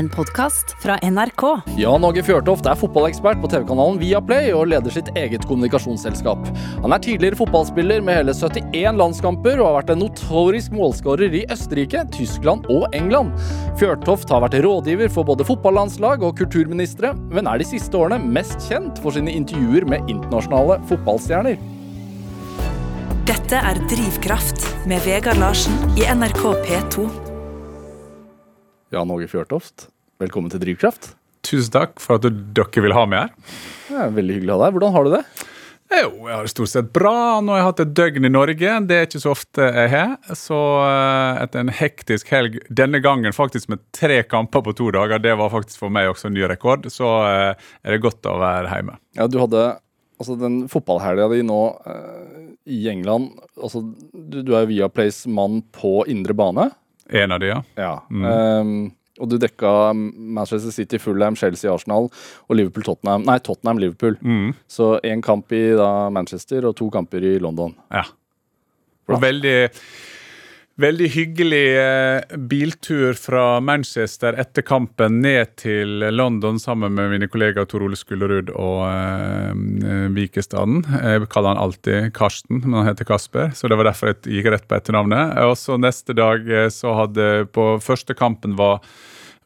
en podkast fra NRK. Jan Åge Fjørtoft er fotballekspert på TV-kanalen Viaplay og leder sitt eget kommunikasjonsselskap. Han er tidligere fotballspiller med hele 71 landskamper og har vært en notorisk målskårer i Østerrike, Tyskland og England. Fjørtoft har vært rådgiver for både fotballandslag og kulturministre, men er de siste årene mest kjent for sine intervjuer med internasjonale fotballstjerner. Dette er Drivkraft med Vegard Larsen i NRK P2. Jan Åge Fjørtoft, velkommen til Drivkraft. Tusen takk for at dere vil ha meg her. Det er veldig hyggelig å ha deg. Hvordan har du det? Jo, jeg har det stort sett bra. Nå har jeg hatt et døgn i Norge. Det er ikke så ofte jeg har. Så eh, etter en hektisk helg, denne gangen faktisk med tre kamper på to dager, det var faktisk for meg også en ny rekord, så eh, er det godt å være hjemme. Ja, du hadde altså den fotballhelga di nå eh, i England altså, Du, du er Viaplays mann på indre bane. En av de, ja. Ja. Um, og du dekka Manchester City, Fulham, Chelsea, Arsenal og Liverpool-Tottenham. Nei, Tottenham-Liverpool. Så én kamp i da, Manchester og to kamper i London. ja. Og veldig, veldig hyggelig eh, biltur fra Manchester etter kampen ned til London sammen med mine kollegaer Tor Ole Skullerud og eh, Vikestaden. Jeg kaller han alltid Karsten, men han heter Kasper, så det var derfor jeg gikk rett på etternavnet. Og så neste dag eh, så hadde på første kampen var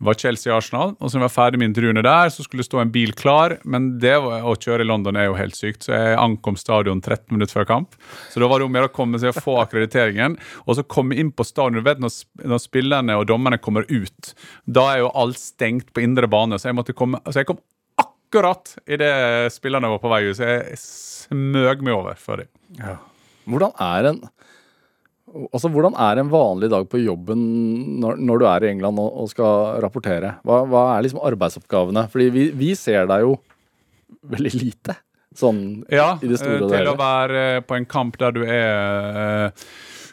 var Chelsea-Arsenal. og Så når jeg var ferdig med intervjuene der, så skulle det stå en bil klar. Men det å kjøre i London er jo helt sykt, så jeg ankom stadion 13 minutter før kamp. Så da var det om å gjøre å komme seg og få akkrediteringen. Og så komme inn på stadion. Du vet når, når spillerne og dommerne kommer ut, da er jo alt stengt på indre bane. Så jeg måtte komme, så jeg kom akkurat idet spillerne var på vei ut, så jeg smøg meg over for dem. Hvordan er en Altså, hvordan er en vanlig dag på jobben når, når du er i England og, og skal rapportere? Hva, hva er liksom arbeidsoppgavene? Fordi vi, vi ser deg jo veldig lite, sånn Ja, i det store eh, og til hele. å være eh, på en kamp der du er eh,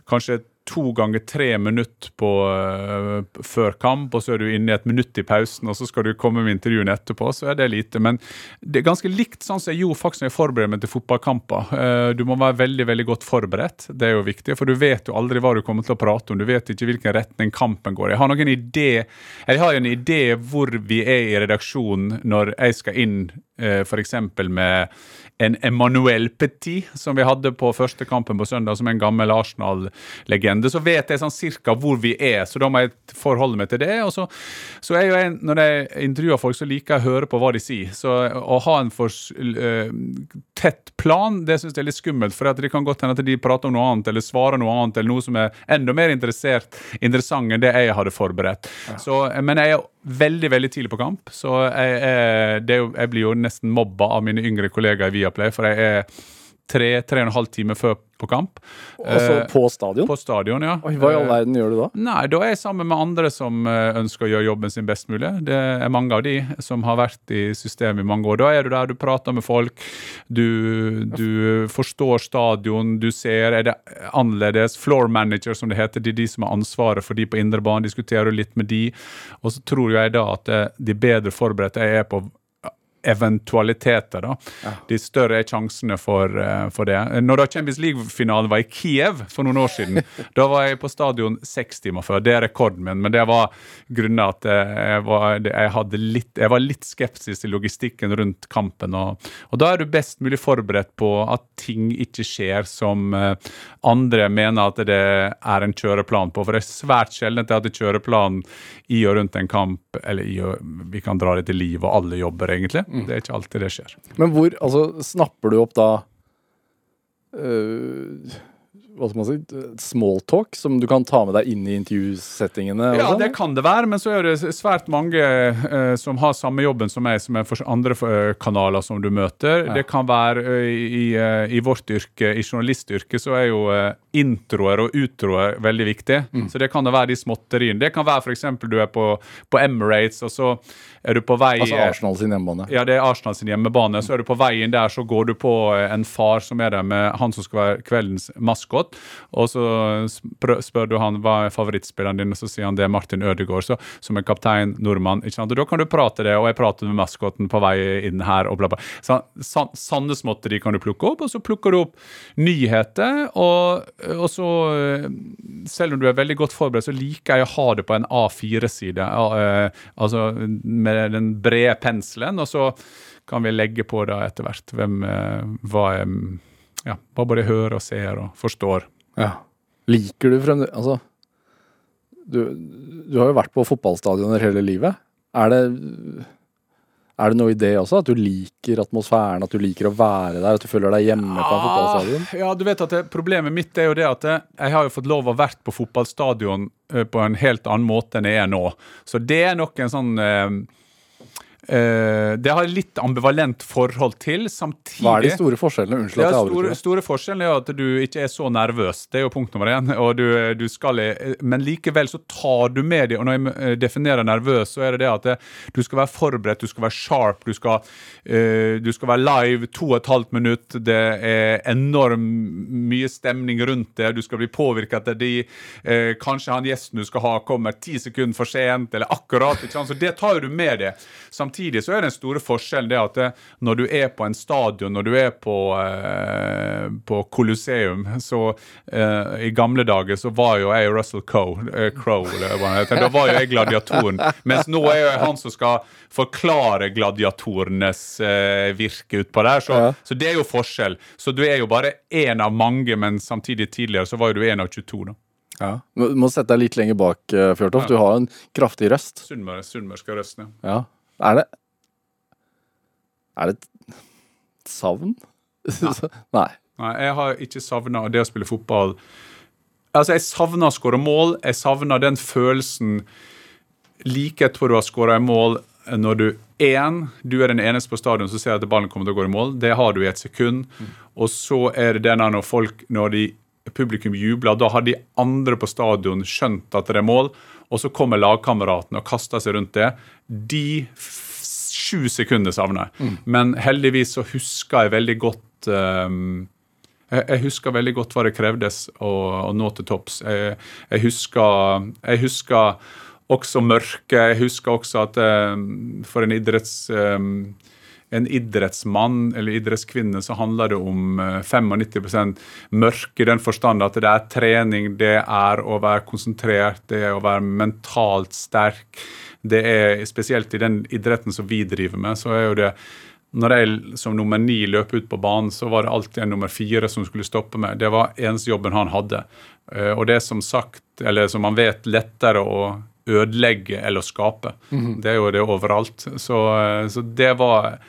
kanskje to ganger tre minutter på, uh, før kamp, og så er du inne i et minutt i pausen, og så skal du komme med intervjuene etterpå, så er det lite. Men det er ganske likt sånn som jeg gjorde faktisk når jeg forbereder meg til fotballkamper. Uh, Du må være veldig veldig godt forberedt, det er jo viktig, for du vet jo aldri hva du kommer til å prate om. Du vet ikke hvilken retning kampen går. Jeg har noen idé, eller jeg har en idé hvor vi er i redaksjonen når jeg skal inn f.eks. med en Emmanuel Petit, som vi hadde på første kampen på søndag, som en gammel Arsenal-legende, så vet jeg sånn cirka hvor vi er, så da må jeg forholde meg til det. og så, så er jo jeg, Når jeg intervjuer folk, så liker jeg å høre på hva de sier. Så å ha en for uh, tett plan, det syns jeg er litt skummelt, for det kan godt hende at de prater om noe annet, eller svarer noe annet, eller noe som er enda mer interessant enn det jeg hadde forberedt. Så, men jeg er veldig veldig tidlig på kamp, så jeg, jeg, jo, jeg blir jo nesten mobba av mine yngre kollegaer i Viaplay, for jeg er tre, tre og en halv time før på kamp. Også Eh, på stadion? på stadion, ja. Oi, hva i all verden gjør du da? Nei, da er jeg sammen med andre som eh, ønsker å gjøre jobben sin best mulig. Det er mange av de som har vært i systemet i mange år. Da er du der, du prater med folk, du, du forstår stadion, du ser er det annerledes. Floor manager, som det heter, det er de som har ansvaret for de på indre bane, diskuterer du litt med de. Og så tror jeg da at eh, de bedre forberedte jeg er på eventualiteter, da. De større er sjansene for, eh, for det. Når da Champions League-finalen var i Kiev for noen år siden, da var jeg på stadion seks timer før. Det er rekorden min, men det var grunnet at eh, jeg var, jeg litt, jeg var litt skepsis til logistikken rundt kampen. Og, og da er du best mulig forberedt på at ting ikke skjer som eh, andre mener at det er en kjøreplan på. For det er svært sjelden at jeg hadde kjøreplan i og rundt en kamp, eller i og, vi kan dra det til liv, og alle jobber egentlig. Det er ikke alltid det skjer. Men hvor Altså, snapper du opp da uh, Hva skal man si? Smalltalk som du kan ta med deg inn i intervjusettingene? Ja, sånn? det kan det være, men så er det svært mange uh, som har samme jobben som meg, som er for andre eh, kanaler som du møter. Det kan være uh, i, uh, i vårt yrke, i journalistyrket, så er jo introer og utroer veldig viktig. Så det kan da være de småtteriene. Det kan være f.eks. du er på, på Emirates, og så er du på vei Altså Arsenal sin hjemmebane. Ja, det er Arsenal sin hjemmebane. Så er du på veien der, så går du på en far som er der med han som skal være kveldens maskot. Og så spør, du han hva er favorittspilleren din, og så sier han det er Martin Ødegaard, så, som er kaptein, nordmann. ikke sant? Og Da kan du prate det, og jeg prater med maskoten på vei inn her, og bla, bla. Så, san, sanne småtteri kan du plukke opp, og så plukker du opp nyheter. og og så, eh, selv om du er veldig godt forberedt, så liker jeg å ha det på en A4-side. eh, Altså med den brede penselen, og så kan vi legge på da etter hvert hvem, eh, hva ja, hva både hører og ser og forstår. Ja. Liker du fremdeles Altså, du, du har jo vært på fotballstadioner hele livet. Er det, er det noe i det også? At du liker atmosfæren, at du liker å være der, at du føler deg hjemme på en fotballstadion? Ah, ja, du vet at det, Problemet mitt er jo det at jeg, jeg har jo fått lov å vært på fotballstadion eh, på en helt annen måte enn jeg er nå. Så det er nok en sånn eh, eh, Det har litt ambivalent forhold til. Samtidig Hva er de store forskjellene? Unnskyld at jeg store, avbryter. store forskjellen er at du ikke er så nervøs. Det er jo punkt nummer én. Og du, du skal, men likevel så tar du med det. Og når jeg eh, definerer nervøs, så er det det at det, du skal være forberedt, du skal være sharp, du skal, uh, du skal være live to og et halvt minutt. Det er enorm mye stemning rundt det. Du skal bli påvirket etter de. Uh, kanskje han gjesten du skal ha, kommer ti sekunder for sent, eller akkurat. Så det tar du med det. Samtidig så er den store forskjellen det at det, når du er på en stadion, når du er på, eh, på Colosseum, så eh, i gamle dager så var jo jeg Russell Crowe, eh, Crow. Da var jo jeg gladiatoren. Mens nå er jeg han som skal forklare gladiatorenes eh, virke utpå der. Så, Ja. så det er jo forskjell. Så du er jo bare én av mange, men samtidig tidligere så var jo du én av 22. da. Ja. Må må sette deg litt lenger bak, Fjørtoft. Ja. Du har en kraftig røst. Sunnmørske røsten, ja. Ja. Er det Er det et savn? Nei. Nei, jeg har ikke savna det å spille fotball. Altså, Jeg savna å skåre mål. Jeg savna den følelsen like etterpå du har skåra mål, når du én, du er den eneste på stadion som ser at ballen kommer til å gå i mål. Det har du i et sekund. Og så er det denne når folk, når de, publikum jubler, da har de andre på stadion skjønt at det er mål, og så kommer lagkameratene og kaster seg rundt det. De sju sekunder savner jeg. Men heldigvis så husker jeg veldig godt um, jeg, jeg husker veldig godt hva det krevdes å, å nå til topps. Jeg, jeg, husker, jeg husker også mørket. Jeg husker også at eh, for en idretts... eh, en idrettsmann eller idrettskvinne så handler det om eh, 95 mørke i den forstand at det er trening, det er å være konsentrert, det er å være mentalt sterk. Det er spesielt i den idretten som vi driver med, så er jo det når jeg som nummer ni løp ut på banen, så var det alltid en nummer fire som skulle stoppe meg. Det var eneste jobben han hadde. Eh, Og det er som sagt, eller som man vet, lettere å ødelegge eller å skape. Det er jo det overalt. Så, eh, så det var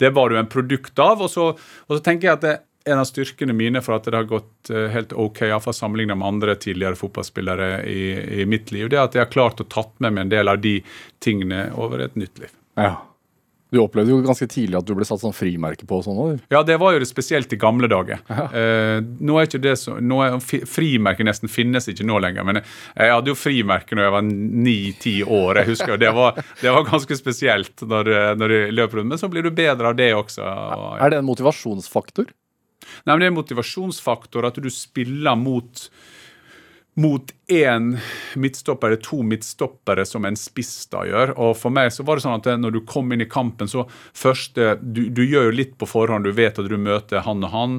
det var du en produkt av. Og så, og så tenker jeg at det, en av styrkene mine for at det har gått eh, helt ok, iallfall sammenlignet med andre tidligere fotballspillere i, i mitt liv, det er at jeg har klart å tatt med meg en del av de tingene over et nytt liv. Ja. Du opplevde jo ganske tidlig at du ble satt sånn frimerke på og sånn òg. Ja, det var jo det spesielt i gamle dager. Eh, nå er ikke det så, nå er, Frimerke nesten finnes ikke nå lenger. Men jeg, jeg hadde jo frimerke når jeg var ni-ti år. Jeg husker det var, det var ganske spesielt når, når du løp rundt. Men så blir du bedre av det også. Og, Er det en motivasjonsfaktor? Nei, men Det er en motivasjonsfaktor at du spiller mot mot én midtstopper eller to midtstoppere som en spiss da gjør. Og For meg så var det sånn at når du kom inn i kampen, så først Du, du gjør jo litt på forhånd, du vet at du møter han og han.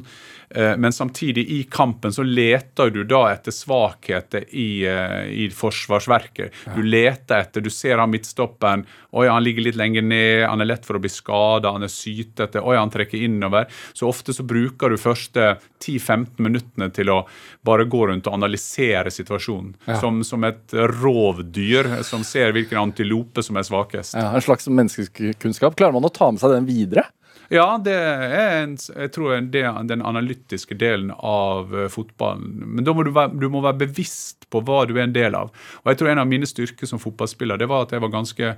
Eh, Men samtidig, i kampen så leter du da etter svakheter i, eh, i forsvarsverket. Du leter etter Du ser han midtstoppen. Oi, han ligger litt lenger ned, han er lett for å bli skada, han er sytete. Oi, han trekker innover. Så ofte så bruker du første 10-15 minuttene til å bare gå rundt og analysere situasjonen. Som, som et rovdyr som ser hvilken antilope som er svakest. Ja, en slags menneskekunnskap. Klarer man å ta med seg den videre? Ja, det er en, jeg tror det er den analytiske delen av eh, fotballen. Men da må du, være, du må være bevisst på hva du er en del av. Og jeg tror en av mine styrker som fotballspiller det var at jeg var ganske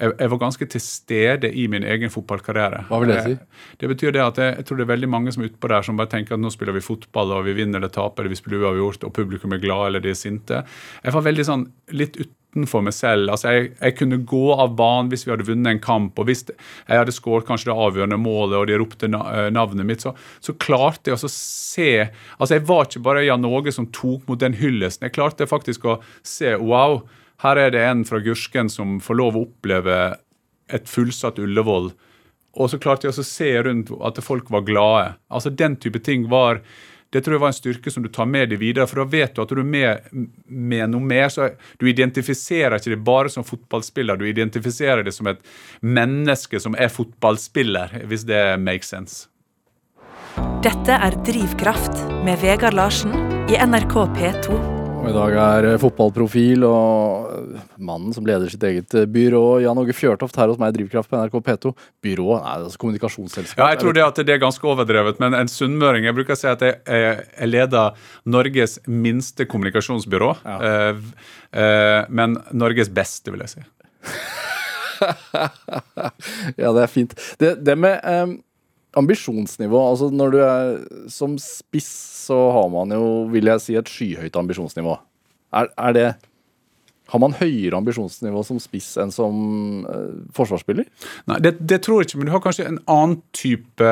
jeg, jeg var ganske til stede i min egen fotballkarriere. Hva vil det si? Eh, Det betyr det at jeg, jeg tror det er veldig mange som er utpå der som bare tenker at nå spiller vi fotball, og vi vinner eller taper, eller vi spiller uavgjort, og publikum er glad eller de er sinte. Jeg var veldig sånn litt utenfor meg selv. Altså, jeg, jeg kunne gå av banen hvis vi hadde vunnet en kamp, og hvis jeg hadde skåret kanskje det avgjørende målet, og de ropte eh, navnet mitt, så, så klarte jeg å se Altså, jeg var ikke bare Jan Åge som tok mot den hyllesten. Jeg klarte faktisk å se wow. Her er det en fra Gursken som får lov å oppleve et fullsatt Ullevål. Og så klarte jeg å se rundt at folk var glade. Altså Den type ting var Det tror jeg var en styrke som du tar med deg videre, for da vet du at du er med, med noe mer. så Du identifiserer ikke det bare som fotballspiller, du identifiserer det som et menneske som er fotballspiller, hvis det makes sense. Dette er Drivkraft med Vegard Larsen i NRK P2. Og I dag er eh, fotballprofil og eh, mannen som leder sitt eget eh, byrå, Jan Åge Fjørtoft, her hos meg i Drivkraft på NRK P2. Byrå, er altså kommunikasjonsselskap. Ja, jeg tror det, at det er ganske overdrevet, men en sunnmøring Jeg bruker å si at jeg, jeg leder Norges minste kommunikasjonsbyrå. Ja. Men Norges beste, vil jeg si. ja, det er fint. Det, det med eh, ambisjonsnivå, altså når du er som spiss, så har man jo, vil jeg si, et skyhøyt ambisjonsnivå. Er, er det Har man høyere ambisjonsnivå som spiss enn som uh, forsvarsspiller? Nei, det, det tror jeg ikke, men du har kanskje en annen type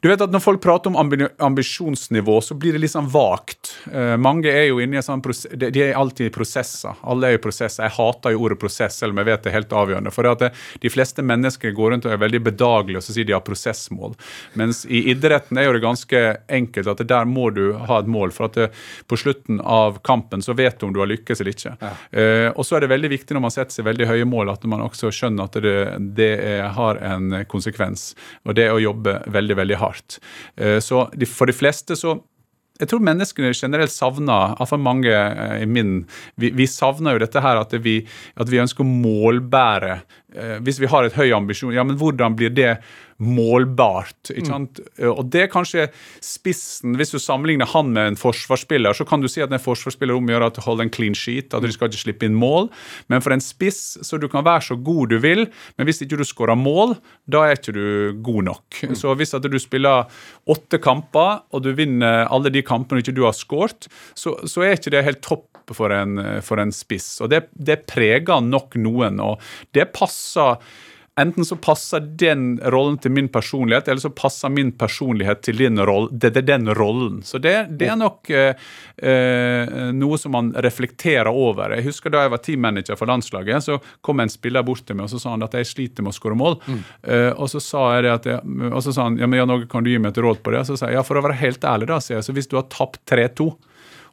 du vet at Når folk prater om ambisjonsnivå, så blir det litt sånn vagt. Eh, mange er jo inne i en sånn prosess, de, er alltid i prosesser. Alle er i prosesser. Jeg hater jo ordet prosess, selv om jeg vet det er helt avgjørende. For det at det, De fleste mennesker går rundt og er veldig bedagelige og så sier de har prosessmål. Mens i idretten er jo det ganske enkelt at det der må du ha et mål. For at det, på slutten av kampen så vet du om du har lykkes eller ikke. Ja. Uh, og så er det veldig viktig når man setter seg veldig høye mål, at man også skjønner at det, det er, har en konsekvens. Og det er å jobbe veldig, veldig hardt. Eh, Så for de fleste så jeg tror menneskene generelt savner, iallfall mange eh, i min Vi, vi savner jo dette her at vi, at vi ønsker å målbære. Eh, hvis vi har et høy ambisjon, ja, men hvordan blir det målbart? ikke sant? Mm. Og det er kanskje spissen Hvis du sammenligner han med en forsvarsspiller, så kan du si at en forsvarsspiller omgjør at du holder en clean sheet, at du skal ikke slippe inn mål. Men for en spiss, så du kan være så god du vil, men hvis ikke du skårer mål, da er ikke du god nok. Så hvis at du spiller åtte kamper, og du vinner alle de kampene ikke du har skåret, så, så er ikke det helt topp for en, for en spiss. Og det, det preger nok noen, og det passer Enten så passer den rollen til min personlighet, eller så passer min personlighet til din rolle. Det, er den rollen. Så det, det er nok eh, eh, noe som man reflekterer over. Jeg husker Da jeg var teammanager for landslaget, så kom en spiller bort til meg og så sa han at jeg sliter med å skåre mål. Eh, og så sa jeg det at jeg, og så sa han ja, men Jan Åge, kan du gi meg et råd på det? Og Så sa jeg ja, for å være helt ærlig, da, sier jeg, så hvis du har tapt 3-2,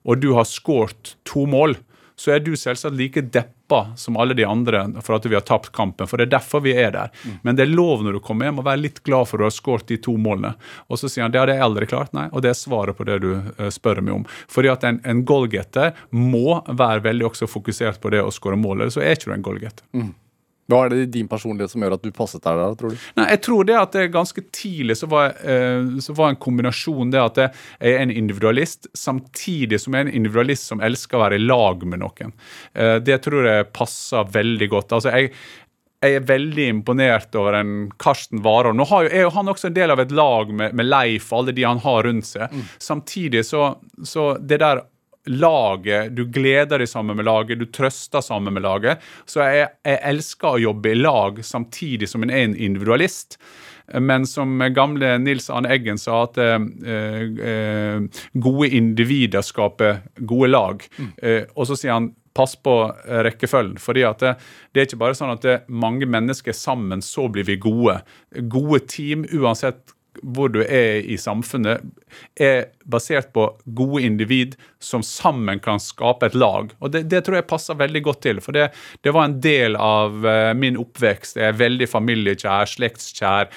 og du har skåret to mål, så er du selvsagt like deppa som alle de andre for at vi har tapt kampen. For det er derfor vi er der. Men det er lov når du kommer hjem å være litt glad for at du har skåret de to målene. Og så sier han det hadde jeg aldri klart. Nei, og det er svaret på det du eh, spør meg om. Fordi at en, en goalgetter må være veldig også fokusert på det å skåre mål. Ellers så er ikke du en goalgetter. Hva er det i din personlighet som gjør at du passet deg der, tror du? Nei, jeg tror det at det ganske tidlig så var, eh, så var en kombinasjon det at jeg er en individualist, samtidig som jeg er en individualist som elsker å være i lag med noen. Eh, det tror jeg passer veldig godt. Altså, jeg, jeg er veldig imponert over en Karsten Warholm. Nå har jo, er jo han også en del av et lag med, med Leif og alle de han har rundt seg. Samtidig så, så det der laget, du gleder deg sammen med laget, du trøster sammen med laget. Så jeg, jeg elsker å jobbe i lag samtidig som en er en individualist. Men som gamle Nils Arne Eggen sa, at eh, eh, gode individer skaper gode lag. Eh, og så sier han pass på eh, rekkefølgen. fordi at det, det er ikke bare sånn at det, mange mennesker sammen, så blir vi gode. Gode team, uansett hvor du er i samfunnet, er basert på gode individ som sammen kan skape et lag. Og Det, det tror jeg passer veldig godt til. For det, det var en del av eh, min oppvekst. Jeg er veldig familiekjær, slektskjær.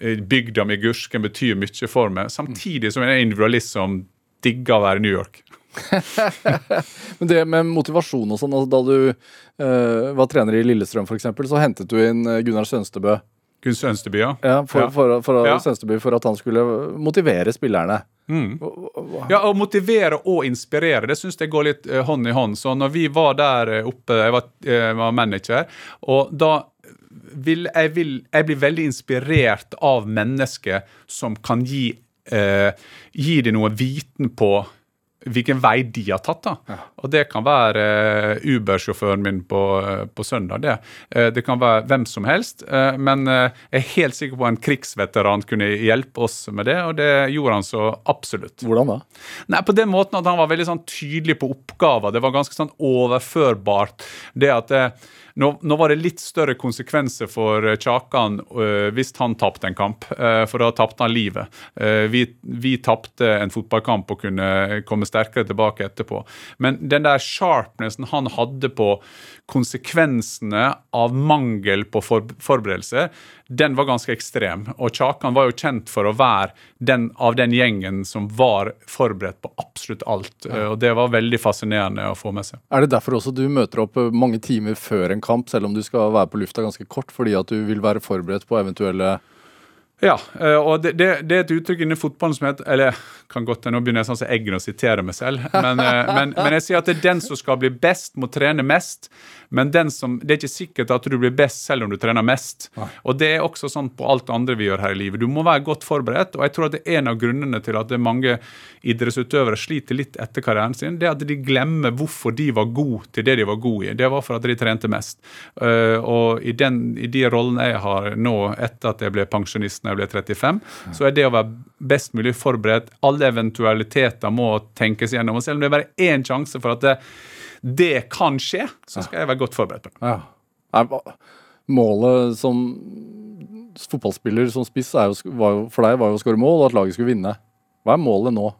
Eh, Bygda mi Gursken betyr mye for meg. Samtidig som jeg er individualist som digger å være i New York. Men det med motivasjon og sånn, altså da du uh, var trener i Lillestrøm f.eks., så hentet du inn Gunnar Sønstebø Gunn Sønsteby, ja. for. For, for, Ja. Sønsteby for at han skulle motivere spillerne. Mm. Ja, Å motivere og inspirere, det syns jeg går litt eh, hånd i hånd. Så når vi var der eh, oppe, jeg var, jeg var manager, og da vil jeg, vil, jeg blir veldig inspirert av mennesker som kan gi, eh, gi deg noe viten på hvilken vei de har tatt. da. Og det kan være uh, Uber-sjåføren min på, uh, på søndag. Det. Uh, det kan være hvem som helst. men jeg er helt sikker på at en krigsveteran kunne hjelpe oss med det, og det gjorde han så absolutt. Hvordan da? Nei, På den måten at han var veldig sånn tydelig på oppgaver. Det var ganske sånn overførbart. Det at nå, nå, var det litt større konsekvenser for Kjakan uh, hvis han tapte en kamp, uh, for da tapte han livet. Uh, vi vi tapte en fotballkamp og kunne komme sterkere tilbake etterpå. Men den der sharpnessen han hadde på konsekvensene av mangel på forberedelse, den var ganske ekstrem. Og Kjakan var jo kjent for å være den av den gjengen som var forberedt på absolutt alt. Og det var veldig fascinerende å få med seg. Er det derfor også du møter opp mange timer før en kamp, selv om du skal være på lufta ganske kort, fordi at du vil være forberedt på eventuelle ja, eh, og det, det, det, er et uttrykk innen fotballen som heter Eller kan godt nå begynner jeg sånn som Eggen å sitere meg selv. Men, eh, men, men, jeg sier at det er den som skal bli best, må trene mest. Men som, det er ikke sikkert at du blir best selv om du trener mest. Og det er også sånn på alt andre vi gjør her i livet. Du må være godt forberedt. Og jeg tror at det er en av grunnene til at det mange idrettsutøvere sliter litt etter karrieren sin, det er at de glemmer hvorfor de var gode til det de var gode i. Det var for at de trente mest. Uh, og i, den, i, de rollene jeg har nå, etter at jeg ble pensjonist når jeg ble 35, ja. så er det å være best mulig forberedt. Alle eventualiteter må tenkes gjennom. Og selv om det er bare én sjanse for at det, det kan skje, så skal jeg være godt forberedt på det. Ja. Målet som fotballspiller som spiss jo, jo, for deg var jo å skåre mål og at laget skulle vinne. Hva er målet nå?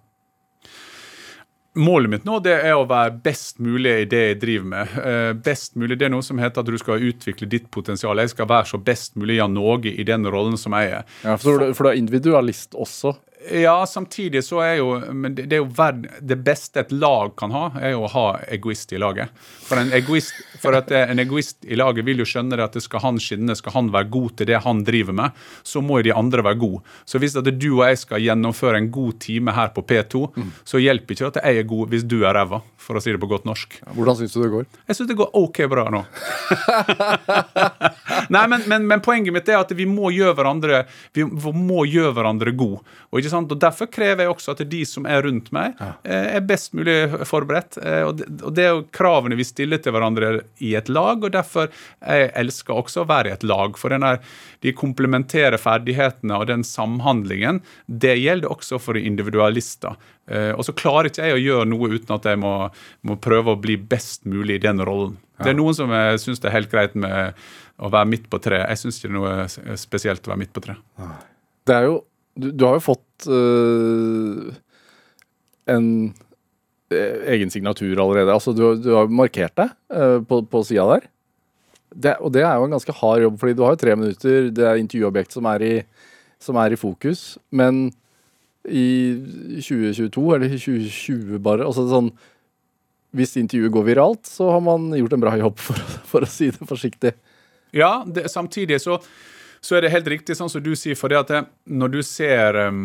Målet mitt nå det er å være best mulig i det jeg driver med. Uh, best mulig, Det er noe som heter at du skal utvikle ditt potensial. Jeg skal være så best mulig Jan Norge i den rollen som jeg er. Ja, For, for, for du er individualist også? Ja, samtidig så er jo Men det, det er jo verd, det beste et lag kan ha, er jo å ha egoist i laget. For en egoist, for at en egoist i laget vil jo skjønne det at det skal han skinne, skal han være god til det han driver med, så må jo de andre være gode. Så hvis at du og jeg skal gjennomføre en god time her på P2, mm. så hjelper ikke at jeg er god hvis du er ræva, for å si det på godt norsk. Hvordan syns du det går? Jeg syns det går OK bra nå. Nei, men, men, men, poenget mitt er at vi må gjøre hverandre vi må gjøre hverandre gode. Og ikke? Og Derfor krever jeg også at de som er rundt meg. Eh, er best mulig forberedt. Eh, og det, og det er jo kravene vi stiller til hverandre i et lag, og derfor jeg elsker også å være i et lag. For denne, de komplementerer ferdighetene og den samhandlingen. Det gjelder også for individualister. Eh, og så klarer ikke jeg å gjøre noe uten at jeg må, må prøve å bli best mulig i den rollen. Ja. Det er noen som syns det er helt greit med å være midt på tre. Jeg syns ikke det er noe spesielt å være midt på tre. Det er jo du, du, har jo fått uh, en eh, egen signatur allerede. Altså, du, du har markert deg uh, på, på sida der. Det, og det er jo en ganske hard jobb, fordi du har jo tre minutter. Det er intervjuobjekt som er i, som er i fokus. Men i 2022, eller 2020 bare altså sånn, Hvis intervjuet går viralt, så har man gjort en bra jobb, for, for å si det forsiktig. Ja, det, samtidig så så er det helt riktig sånn som du sier, for det at det, når du ser um,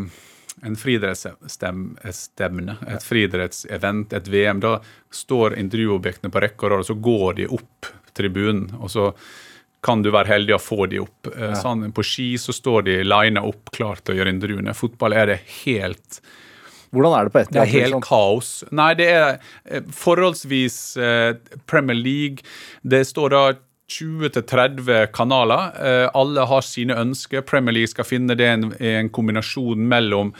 en friidrettsstevne, et friidrettsevent, et VM, da står intervjuobjektene på rekke og rad, og så går de opp tribunen. og så kan du være heldig å få de opp. Eh, ja. Sånn, på ski så står de lina opp klar til å gjøre intervjuene. Fotball er det helt hvordan er det på ett Det er helt sånn? kaos. Nei, det er eh, forholdsvis eh, Premier League. Det står da 20-30 kanaler. Eh, alle har sine ønsker. Premier League skal finne det i en, kombinasjon mellom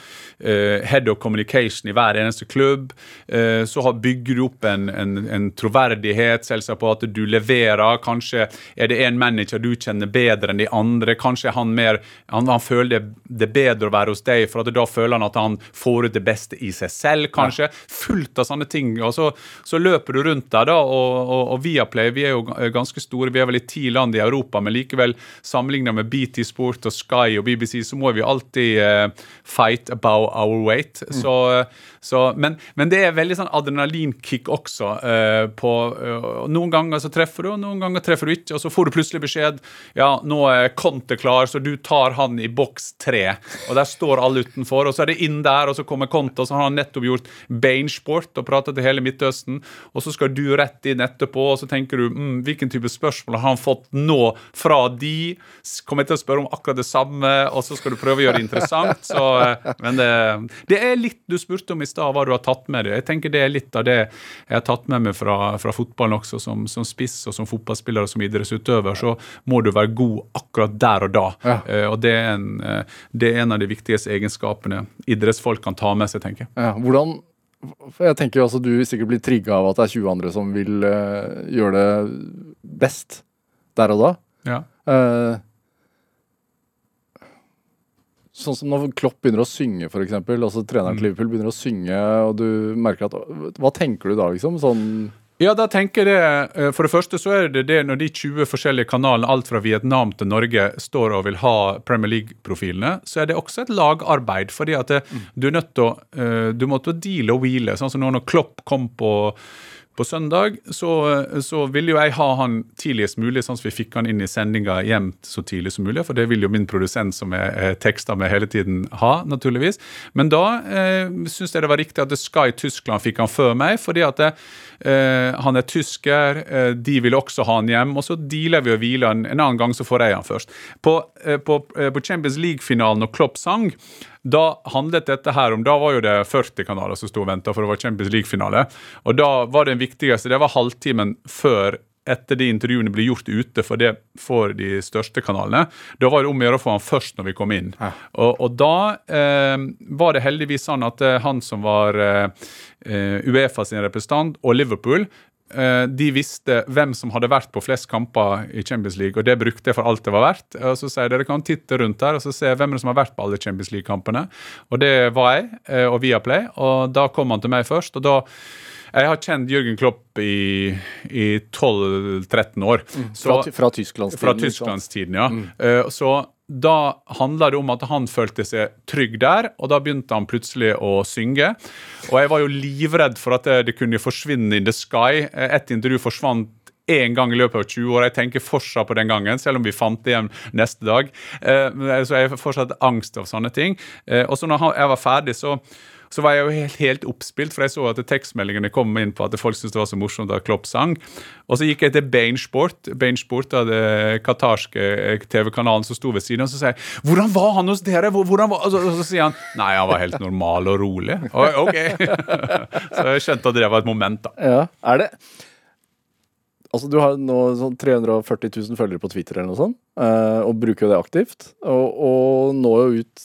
uh, head of communication i hver eneste klubb. Uh, så har, bygger du opp en, en, en troverdighet selvsagt på at du leverer. Kanskje er det en manager du kjenner bedre enn de andre. Kanskje han mer han, han føler det, det, bedre å være hos deg, for da føler han at han får ut det beste i seg selv, kanskje. Ja. Fullt av sånne ting. Og så, så løper du rundt der, da, og, og, og Viaplay, vi er jo ganske store. vi er vel i ti land i Europa, men likevel sammenlignet med BT Sport og Sky og BBC, så må vi alltid uh, fight about our weight. Mm. Så, så, men, men, det er veldig sånn adrenalinkick også. Uh, på, uh, noen ganger så treffer du, og noen ganger treffer du ikke, og så får du plutselig beskjed ja, nå er Conte klar, så du tar han i boks tre. Og der står alle utenfor, og så er det inn der, og så kommer Conte, og så har han nettopp gjort Bainsport og pratet til hele Midtøsten, og så skal du rett inn etterpå, og så tenker du mm, hvilken type spørsmål spørsmålet har han fått nå fra de? Kommer jeg til å spørre om akkurat det samme, og så skal du prøve å gjøre det interessant. Så, eh, men det, det er litt du spurte om i stad, hva du har tatt med deg. Jeg tenker Det er litt av det jeg har tatt med meg fra, fra fotballen også, som, som spiss og som fotballspiller og som idrettsutøver. Så må du være god akkurat der og da. Ja. Eh, og det er, en, eh, det er en av de viktigste egenskapene idrettsfolk kan ta med seg, tenker jeg. Ja, hvordan for Jeg tenker jo altså du sikkert blir trigga av at det er 20 andre som vil uh, gjøre det best der og da. Ja. Uh, sånn som når Klopp begynner å synge, f.eks. Altså treneren til Liverpool begynner å synge, og du merker at Hva tenker du da, liksom? Sånn Ja, da tenker jeg det, eh, For det første så er det det når de 20 forskjellige kanalene, alt fra Vietnam til Norge, står og vil ha Premier League-profilene, så er det også et lagarbeid. fordi at det, du er nødt til å eh, du måtte deale og hvile. Sånn som nå når Klopp kom på på søndag så, så ville jo jeg ha han tidligst mulig, sånn at vi fikk han inn i sendinga hjem så tidlig som mulig. For det vil jo min produsent som jeg, tekster med hele tiden ha, naturligvis. Men da eh, syns jeg det var riktig at Sky Tyskland fikk han før meg, fordi at det, eh, han er tysker, eh, de vil også ha han hjem. Og så dealer vi og hviler han. En annen gang så får jeg han først. På, eh, på, eh, på Champions League-finalen når Klopp sang, da handlet dette her om Da var jo det 40 kanaler som sto og venta for det var Champions League-finale. Og da var den viktigste Det var halvtimen før etter de intervjuene ble gjort ute for det for de største kanalene. Da var det om å gjøre å få han først når vi kom inn. Og, og da eh, var det heldigvis sånn at eh, han som var eh, eh, Uefa sin representant, og Liverpool de visste hvem som hadde vært på flest kamper i Champions League, og det brukte jeg for alt det var verdt. Og så sier dere kan titte rundt her og så se hvem som har vært på alle Champions League-kampene. Og det var jeg eh, og Viaplay, og da kom han til meg først. og da jeg har kjent Jørgen Klopp i, i 12-13 år. Så- fra, fra Tysklandstiden. fra? Tysklandstiden, ja. Eh, så da handla det om at han følte seg trygg der, og da begynte han plutselig å synge. Og jeg var jo livredd for at det, kunne forsvinne in the sky. Et intervju forsvant én gang i løpet av 20 år. Jeg tenker fortsatt på den gangen, selv om vi fant det igjen neste dag. Eh, så jeg har fortsatt angst av sånne ting. Eh, og så når jeg var ferdig, så så var jeg jo helt, helt oppspilt, for jeg så at tekstmeldingene kom inn på at folk syntes det var så morsomt at Klopp sang. Og så gikk jeg til Bainsport, Bainsport av det qatarske TV-kanalen som sto ved siden, og så sier jeg 'Hvordan var han hos dere?' Hvordan var? Og, så, og så sier han 'Nei, han var helt normal og rolig'. Og, ok. så jeg skjønte at det var et moment, da. Ja, er det Altså, du har nå sånn 340 000 følgere på Twitter eller noe sånt, eh, og bruker jo det aktivt. Og, og når jo ut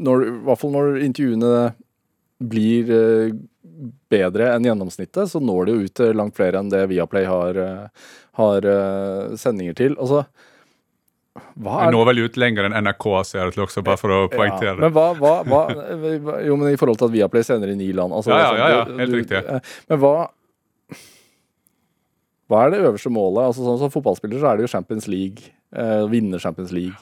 når, I hvert fall når intervjuene blir eh, bedre enn gjennomsnittet, så når det jo ut til langt flere enn det Viaplay har, eh, har sendinger til. Altså hva Jeg når vel ut lenger enn NRK ser det til også, bare for å poengtere det. men hva, hva, hva Jo, men i forhold til at Viaplay sender i ni land altså, Ja, ja, er ja, ja, helt riktig. Men hva Hva er det øverste målet? Altså sånn Som fotballspiller så er det jo Champions League. Eh, vinne Champions League.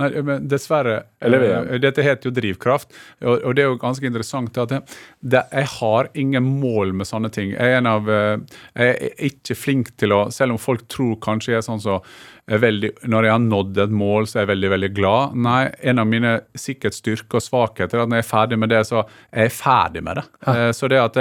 Nei, men dessverre. Eh, Dette heter jo drivkraft, og, og det er jo ganske interessant at jeg, det, jeg har ingen mål med sånne ting. Jeg er, en av, eh, jeg er ikke flink til å Selv om folk tror kanskje jeg er sånn så er veldig, Når jeg har nådd et mål, så er jeg veldig veldig glad. Nei, en av mine sikkert styrker og svakheter er at når jeg er ferdig med det, så er jeg ferdig med det. Ja. Så det at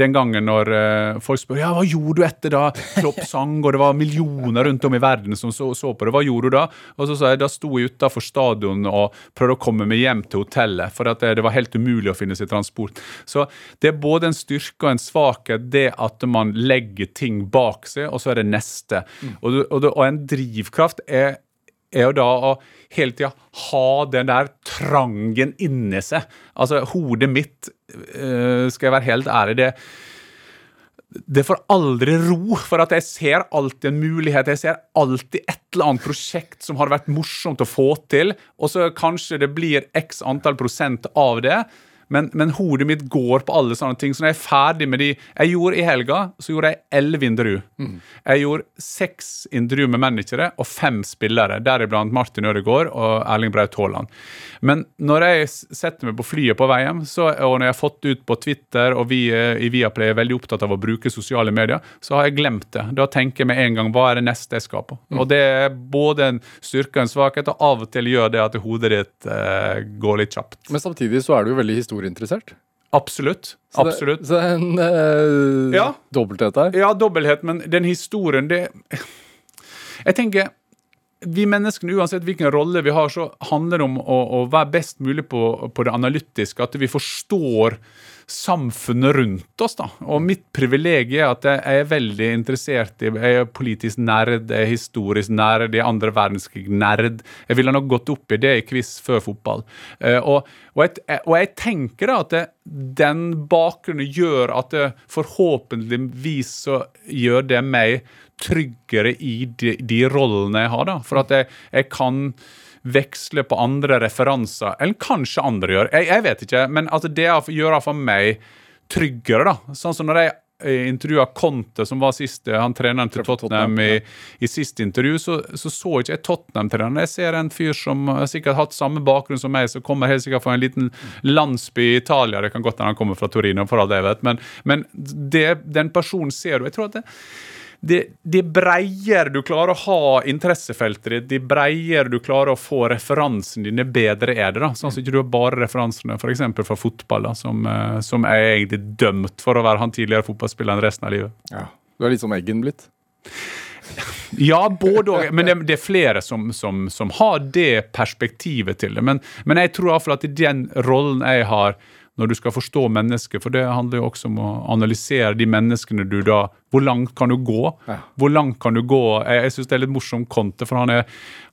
den gangen når eh, folk spør ja, hva gjorde du etter da Klopp sang, og det var millioner rundt om i verden som så, så på det, hva gjorde du da? Og så sa jeg da sto jeg utafor stadion og prøvde å komme meg hjem til hotellet, for at det, var helt umulig å finne seg transport. Så det er både en styrke og en svakhet, det at man legger ting bak seg, og så er det neste. Og, du- og, det- og en drivkraft er er jo da å hele tida ha den der trangen inni seg. Altså, hodet mitt, eh, skal jeg være helt ærlig, det det får aldri ro, for at jeg ser alltid en mulighet. Jeg ser alltid et eller annet prosjekt som hadde vært morsomt å få til, og så kanskje det blir x antall prosent av det. Men, men hodet mitt går på alle sånne ting. Så når jeg er ferdig med de Jeg gjorde i helga så gjorde jeg elleve intervju. Jeg gjorde seks intervju med managere og fem spillere, deriblant Martin Ødegaard og Erling Braut Haaland. Men når jeg setter meg på flyet på vei hjem, så, og når jeg har fått ut på Twitter, og vi i Viaplay er veldig opptatt av å bruke sosiale medier, så har jeg glemt det. Da tenker jeg med en gang hva er det neste jeg skal på? Og det er både en styrke og en svakhet, og av og til gjør det at hodet ditt eh, går litt kjapt. Men samtidig så er det jo veldig historieinteressert. Absolutt. Så det- Absolutt. Så det er en eh, Ja. dobbelthet der. Ja, dobbelthet, men den historien, det jeg tenker vi menneskene, uansett hvilken rolle vi har, så handler det om å, å være best mulig på, på, det analytiske. At vi forstår samfunnet rundt oss. da. Og mitt privilegium er at jeg er veldig interessert i Jeg er politisk nerd, jeg er historisk nerd, jeg er andre verdenskrig-nerd. Jeg ville nok gått opp i det i quiz før fotball. Uh, og, og, jeg, og, jeg, tenker da at det, den bakgrunnen gjør at det forhåpentligvis så gjør det meg tryggere i de, de rollene jeg har. da. For at jeg, jeg kan veksle på andre referanser enn kanskje andre gjør. Jeg, jeg vet ikke, men altså det gjør for meg tryggere. da. Sånn som når jeg intervjua Conte, som var siste, han treneren til Tottenham, i, i siste intervju, så så, så ikke jeg Tottenham-treneren. Jeg ser en fyr som har sikkert hatt samme bakgrunn som meg, som kommer helt sikkert fra en liten landsby i Italia. Det kan godt hende han kommer fra Torino, for alt det jeg vet, men, men det, den personen ser du. Jeg tror at det, det, det breiere du klarer å ha interessefeltet ditt, det breiere du klarer å få referansene dine, bedre er det. da. Sånn at du ikke har bare referansene f.eks. fra fotball, da, som, eh, som, er egentlig dømt for å være han tidligere fotballspilleren resten av livet. Ja. Du er litt som Eggen blitt? Ja, både òg. Men det, det, er flere som, som, som, har det perspektivet til det. Men, men jeg tror iallfall at den rollen jeg har når du skal forstå mennesket. For det handler jo også om å analysere de menneskene du da Hvor langt kan du gå? Hvor langt kan du gå? Jeg, jeg syns det er litt morsomt Conte, for han er,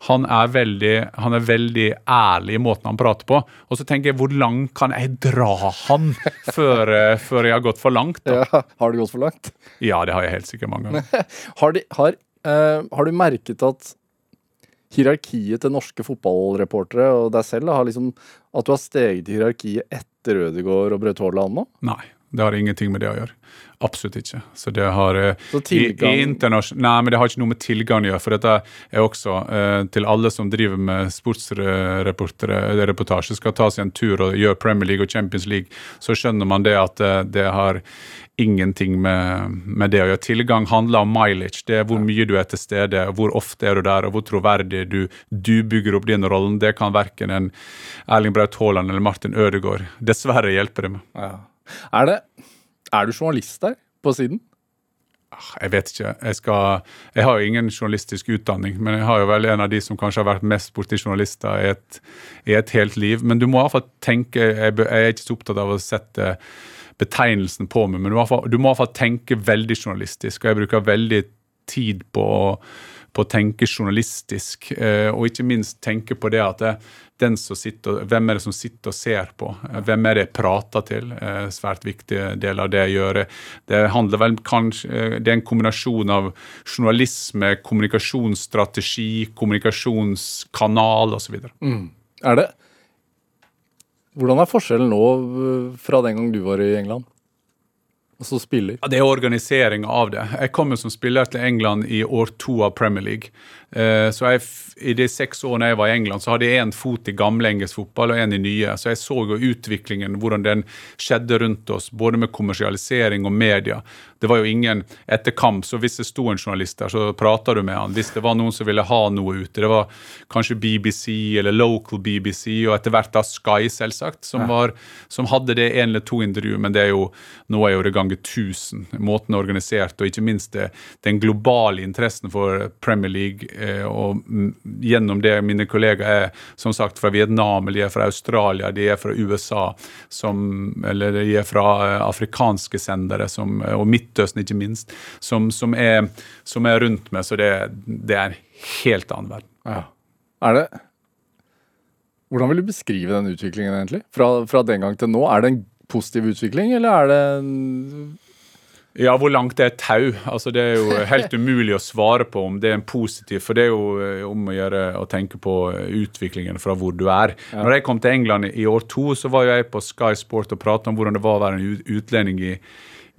han, er veldig, han er, veldig, ærlig i måten han prater på. Og så tenker jeg, hvor langt kan jeg dra han før, eh, før jeg har gått for langt? Da? Ja, har du gått for langt? Ja, det har jeg helt sikkert mange ganger. har, de, har, uh, har du merket at hierarkiet til norske fotballreportere og deg selv har liksom, at du har steget i hierarkiet etter Ødegaard og Braut Haaland nå? Nei, det har ingenting med det å gjøre. Absolutt ikke. Så det har eh, Så tilgang... i, i Nei, men det har ikke noe med tilgang å gjøre. For dette er også eh, til alle som driver med sportsreportasje, skal ta seg en tur og gjøre Premier League og Champions League, så skjønner man det at uh, det har ingenting med, med, det å gjøre. Tilgang handler om mileage. Det er hvor mye du er til stede, hvor ofte er du der, og hvor troverdig du, du bygger opp din rolle. Det kan verken en Erling Braut Haaland eller Martin Ødegaard dessverre hjelpe deg med. Ja. Er det er du journalist der, på siden? Ah, jeg vet ikke. Jeg, skal, jeg har jo ingen journalistisk utdanning, men jeg har jo vel en av de som kanskje har vært mest borti journalister i et, i et, helt liv. Men du må i hvert fall tenke Jeg, er ikke så opptatt av å sette betegnelsen på meg, men du må, du må i hvert fall tenke veldig journalistisk. Og jeg bruker veldig tid på å på å tenke journalistisk, eh, og ikke minst tenke på det at det, den som sitter, hvem er det som sitter og ser på? Eh, hvem er det jeg prater til? Eh, svært viktig del av det jeg gjør. Det handler vel kanskje, det er en kombinasjon av journalisme, kommunikasjonsstrategi, kommunikasjonskanal osv. Mm. Er det Hvordan er forskjellen nå fra den gang du var i England? Altså spiller? Ja, Det er organiseringa av det. Jeg kom som spiller til England i år to av Premier League. Eh, så jeg, I de seks årene jeg var i England, så hadde jeg én fot i gamle engelsk fotball og én i nye. Så jeg så jo utviklingen, hvordan den skjedde rundt oss, både med kommersialisering og media. Det var jo ingen Etter kamp, så hvis det sto en journalist der, så prata du med han. Hvis det var noen som ville ha noe ute, det var kanskje BBC eller local BBC, og etter hvert da Sky, selvsagt, som, var, som hadde det én eller to intervju, men det er jo, nå er jo det ganger tusen. Måten er organisert, og ikke minst det, den globale interessen for Premier League Eh, og gjennom det mine kollegaer er som sagt fra Vietnam, eller de er fra Australia, de er fra USA, som, eller de er fra eh, afrikanske sendere, som, og Midtøsten ikke minst, som, som, er, som er, rundt meg. Så det, det, er en helt annen verden. Ja. Er det Hvordan vil du beskrive den utviklingen, egentlig? Fra, fra den gang til nå? Er det en positiv utvikling, eller er det en ja, hvor langt det er tau. Altså, det er jo helt umulig å svare på om det er en positiv, for det er jo eh, om å gjøre å tenke på utviklingen fra hvor du er. Ja. Når jeg kom til England i år to, så var jeg på Sky Sport og prata om hvordan det var å være en utlending i,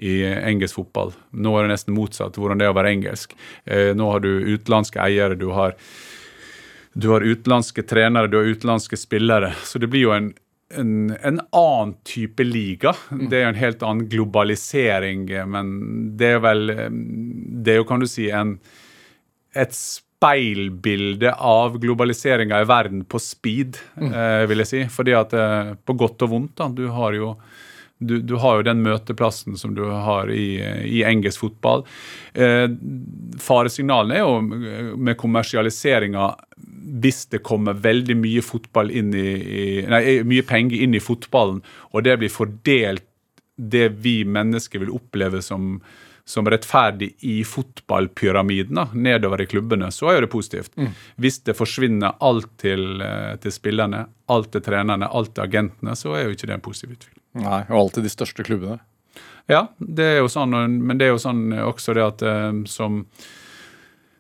i engelsk fotball. Nå er det nesten motsatt, hvordan det er å være engelsk. Eh, nå har du utenlandske eiere, du har, du har utenlandske trenere, du har utenlandske spillere. Så det blir jo en en, en, annen type liga. Mm. Det er jo en helt annen globalisering, men det er vel Det er jo, kan du si, en, et speilbilde av globaliseringa i verden på speed, mm. eh, vil jeg si. Fordi at eh, På godt og vondt. da, Du har jo du, du, har jo den møteplassen som du har i, i engelsk fotball. Eh, faresignalene er jo med kommersialiseringa hvis det kommer veldig mye, i, i, nei, mye penger inn i fotballen, og det blir fordelt det vi mennesker vil oppleve som som rettferdig i fotballpyramiden nedover i klubbene, så er det positivt. Mm. Hvis det forsvinner alt til, eh, til, spillerne, alt til trenerne, alt til agentene, så er jo ikke det en positiv utvikling. Nei, Og alltid de største klubbene. Ja, det er jo sånn, men det er jo sånn også det at eh, som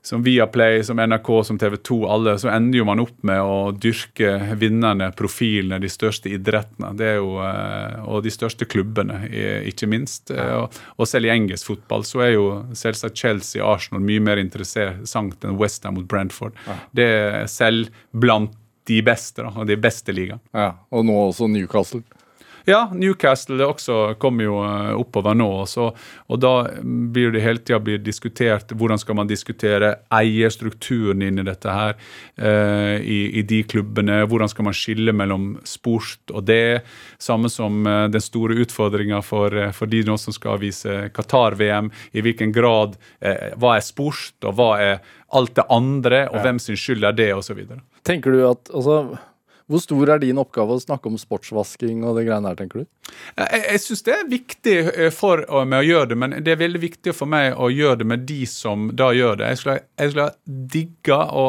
som Viaplay, som NRK, som TV 2, alle, så ender jo man opp med å dyrke vinnerne, profilene, de største idrettene. Det er jo, eh, Og de største klubbene, ikke minst. Eh, og selv i engelsk fotball så er jo selvsagt Chelsea Arsenal mye mer interessant enn Westham mot Brentford. Det er selv blant de beste, da, og de beste ligaen. Ja, og nå også Newcastle. Ja, Newcastle også kommer jo eh, oppover nå. Så, og da blir det hele tida diskutert hvordan skal man diskutere eierstrukturen inn i dette her eh, i, i, de klubbene. Hvordan skal man skille mellom sport og det. Samme som eh, den store utfordringa for, eh, for, de nå som skal vise Qatar-VM. I hvilken grad eh, Hva er sport, og hva er alt det andre, og ja. hvem sin skyld er det, osv. Tenker du at altså hvor stor er din oppgave å snakke om sportsvasking og det greiene her, tenker du? Jeg, jeg syns det er viktig eh, for meg å gjøre det, men det er veldig viktig for meg å gjøre det med de som da gjør det. Jeg skulle, jeg skulle digga å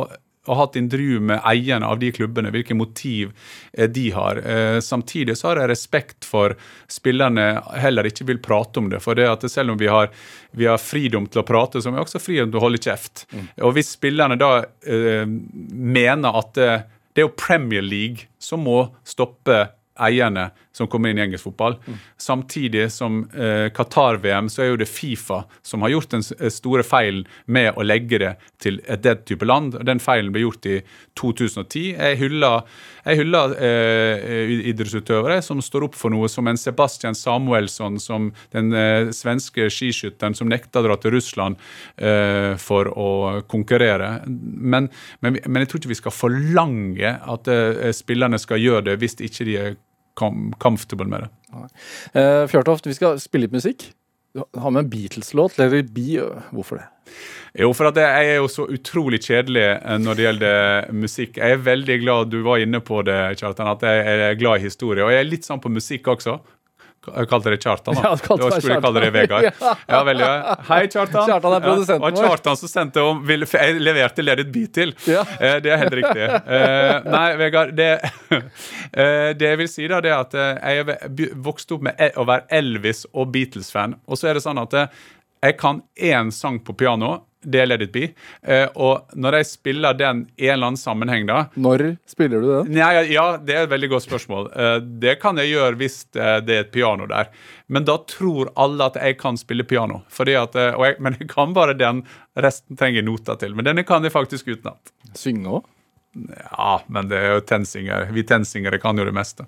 og hatt intervju med eierne av de klubbene, hvilke motiv eh, de har. Eh, samtidig så har jeg respekt for spillerne heller ikke vil prate om det. For det at selv om vi har, vi har fridom til å prate, så har vi også fridom til å holde kjeft. Mm. Og hvis spillerne da eh, mener at eh, det er jo Premier League som må stoppe eierne som kommer inn i engelsk fotball. Mm. Samtidig som eh, Qatar-VM, så er jo det Fifa som har gjort den eh, store feilen med å legge det til et det type land. Den feilen ble gjort i 2010. Jeg hyller, jeg hyller eh, idrettsutøvere som står opp for noe, som en Sebastian Samuelsson, som den eh, svenske skiskytteren som nekta å dra til Russland eh, for å konkurrere. Men, men, men, jeg tror ikke vi skal forlange at eh, spillerne skal gjøre det hvis ikke de er comfortable med det. Uh, Fjørtoft, vi skal spille litt musikk. Har med en Beatles-låt. Hvorfor det? Jo, for at jeg er jo så utrolig kjedelig eh, når det gjelder musikk. Jeg er veldig glad du var inne på det, Kjartan, at jeg er glad i historie. Og jeg er litt sånn på musikk også. Jeg kalte det Kjartan, da. Ja, skulle jeg kalle det Vegard. ja. veldig, Hei, Kjartan. Kjartan er produsenten vår. Ja, og Kjartan som sendte om vil, Jeg leverte Let it be til. Ja. Eh, det er helt riktig. Eh, nei, Vegard, det, eh, det jeg vil si, da, det er at jeg jeg vokste opp med e, å være Elvis- og Beatles-fan. Og så er det sånn at eh, jeg kan én sang på piano det er Let it be. Uh, og når jeg spiller den i en eller annen sammenheng, da Når spiller du det? Nei, ja, Det er et veldig godt spørsmål. Uh, det kan jeg gjøre hvis uh, det er et piano der. Men da tror alle at jeg kan spille piano. Fordi at, jeg, men jeg kan bare den. Resten trenger noter til. Men denne kan jeg faktisk utenat. Synge òg? Ja, men det er jo tensinger. Vi tensingere kan jo det meste.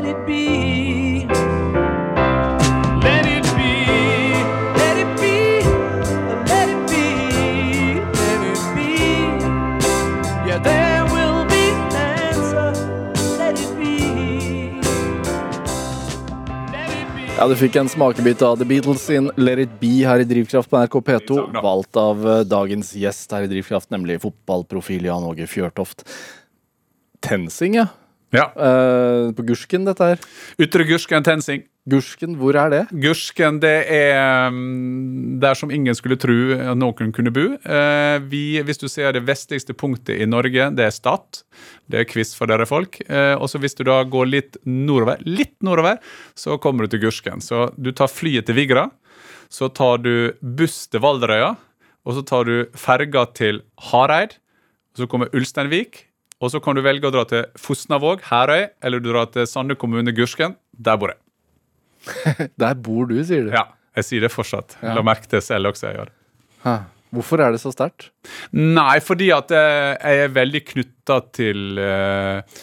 let it be. Let it be, let it be, let it be, let it be. Yeah, there will be answer. Let it be. Ja, Du fikk en smakebit av The Beatles sin Let It Be her i Drivkraft på NRK P2. Valgt av eh, dagens gjest her i Drivkraft, nemlig fotballprofil Jan Åge Fjørtoft. Tensing, ja. Ja. Uh, på Gursken, dette her. Ytre Gursken Tensing. Gursken, hvor er det? Gursken, det er mm, der som ingen skulle tro noen kunne bo. Uh, vi, hvis du ser det vestligste punktet i Norge, det er Stad. Det er quiz for dere folk. Uh, og så hvis du da går litt nordover, litt nordover, så kommer du til Gursken. Så du tar flyet til Vigra, så tar du buss til Valderøya, og så tar du ferga til Hareid, og så kommer Ulsteinvik, og så kan du velge å dra til Fosnavåg, Herøy, eller du drar til Sande kommune, Gursken. Der bor jeg. Der bor du, sier du. Ja, jeg sier det fortsatt. Ja. La merke til selv også jeg gjør. Hæ. Hvorfor er det så sterkt? Nei, fordi at eh, jeg er veldig knytta til uh,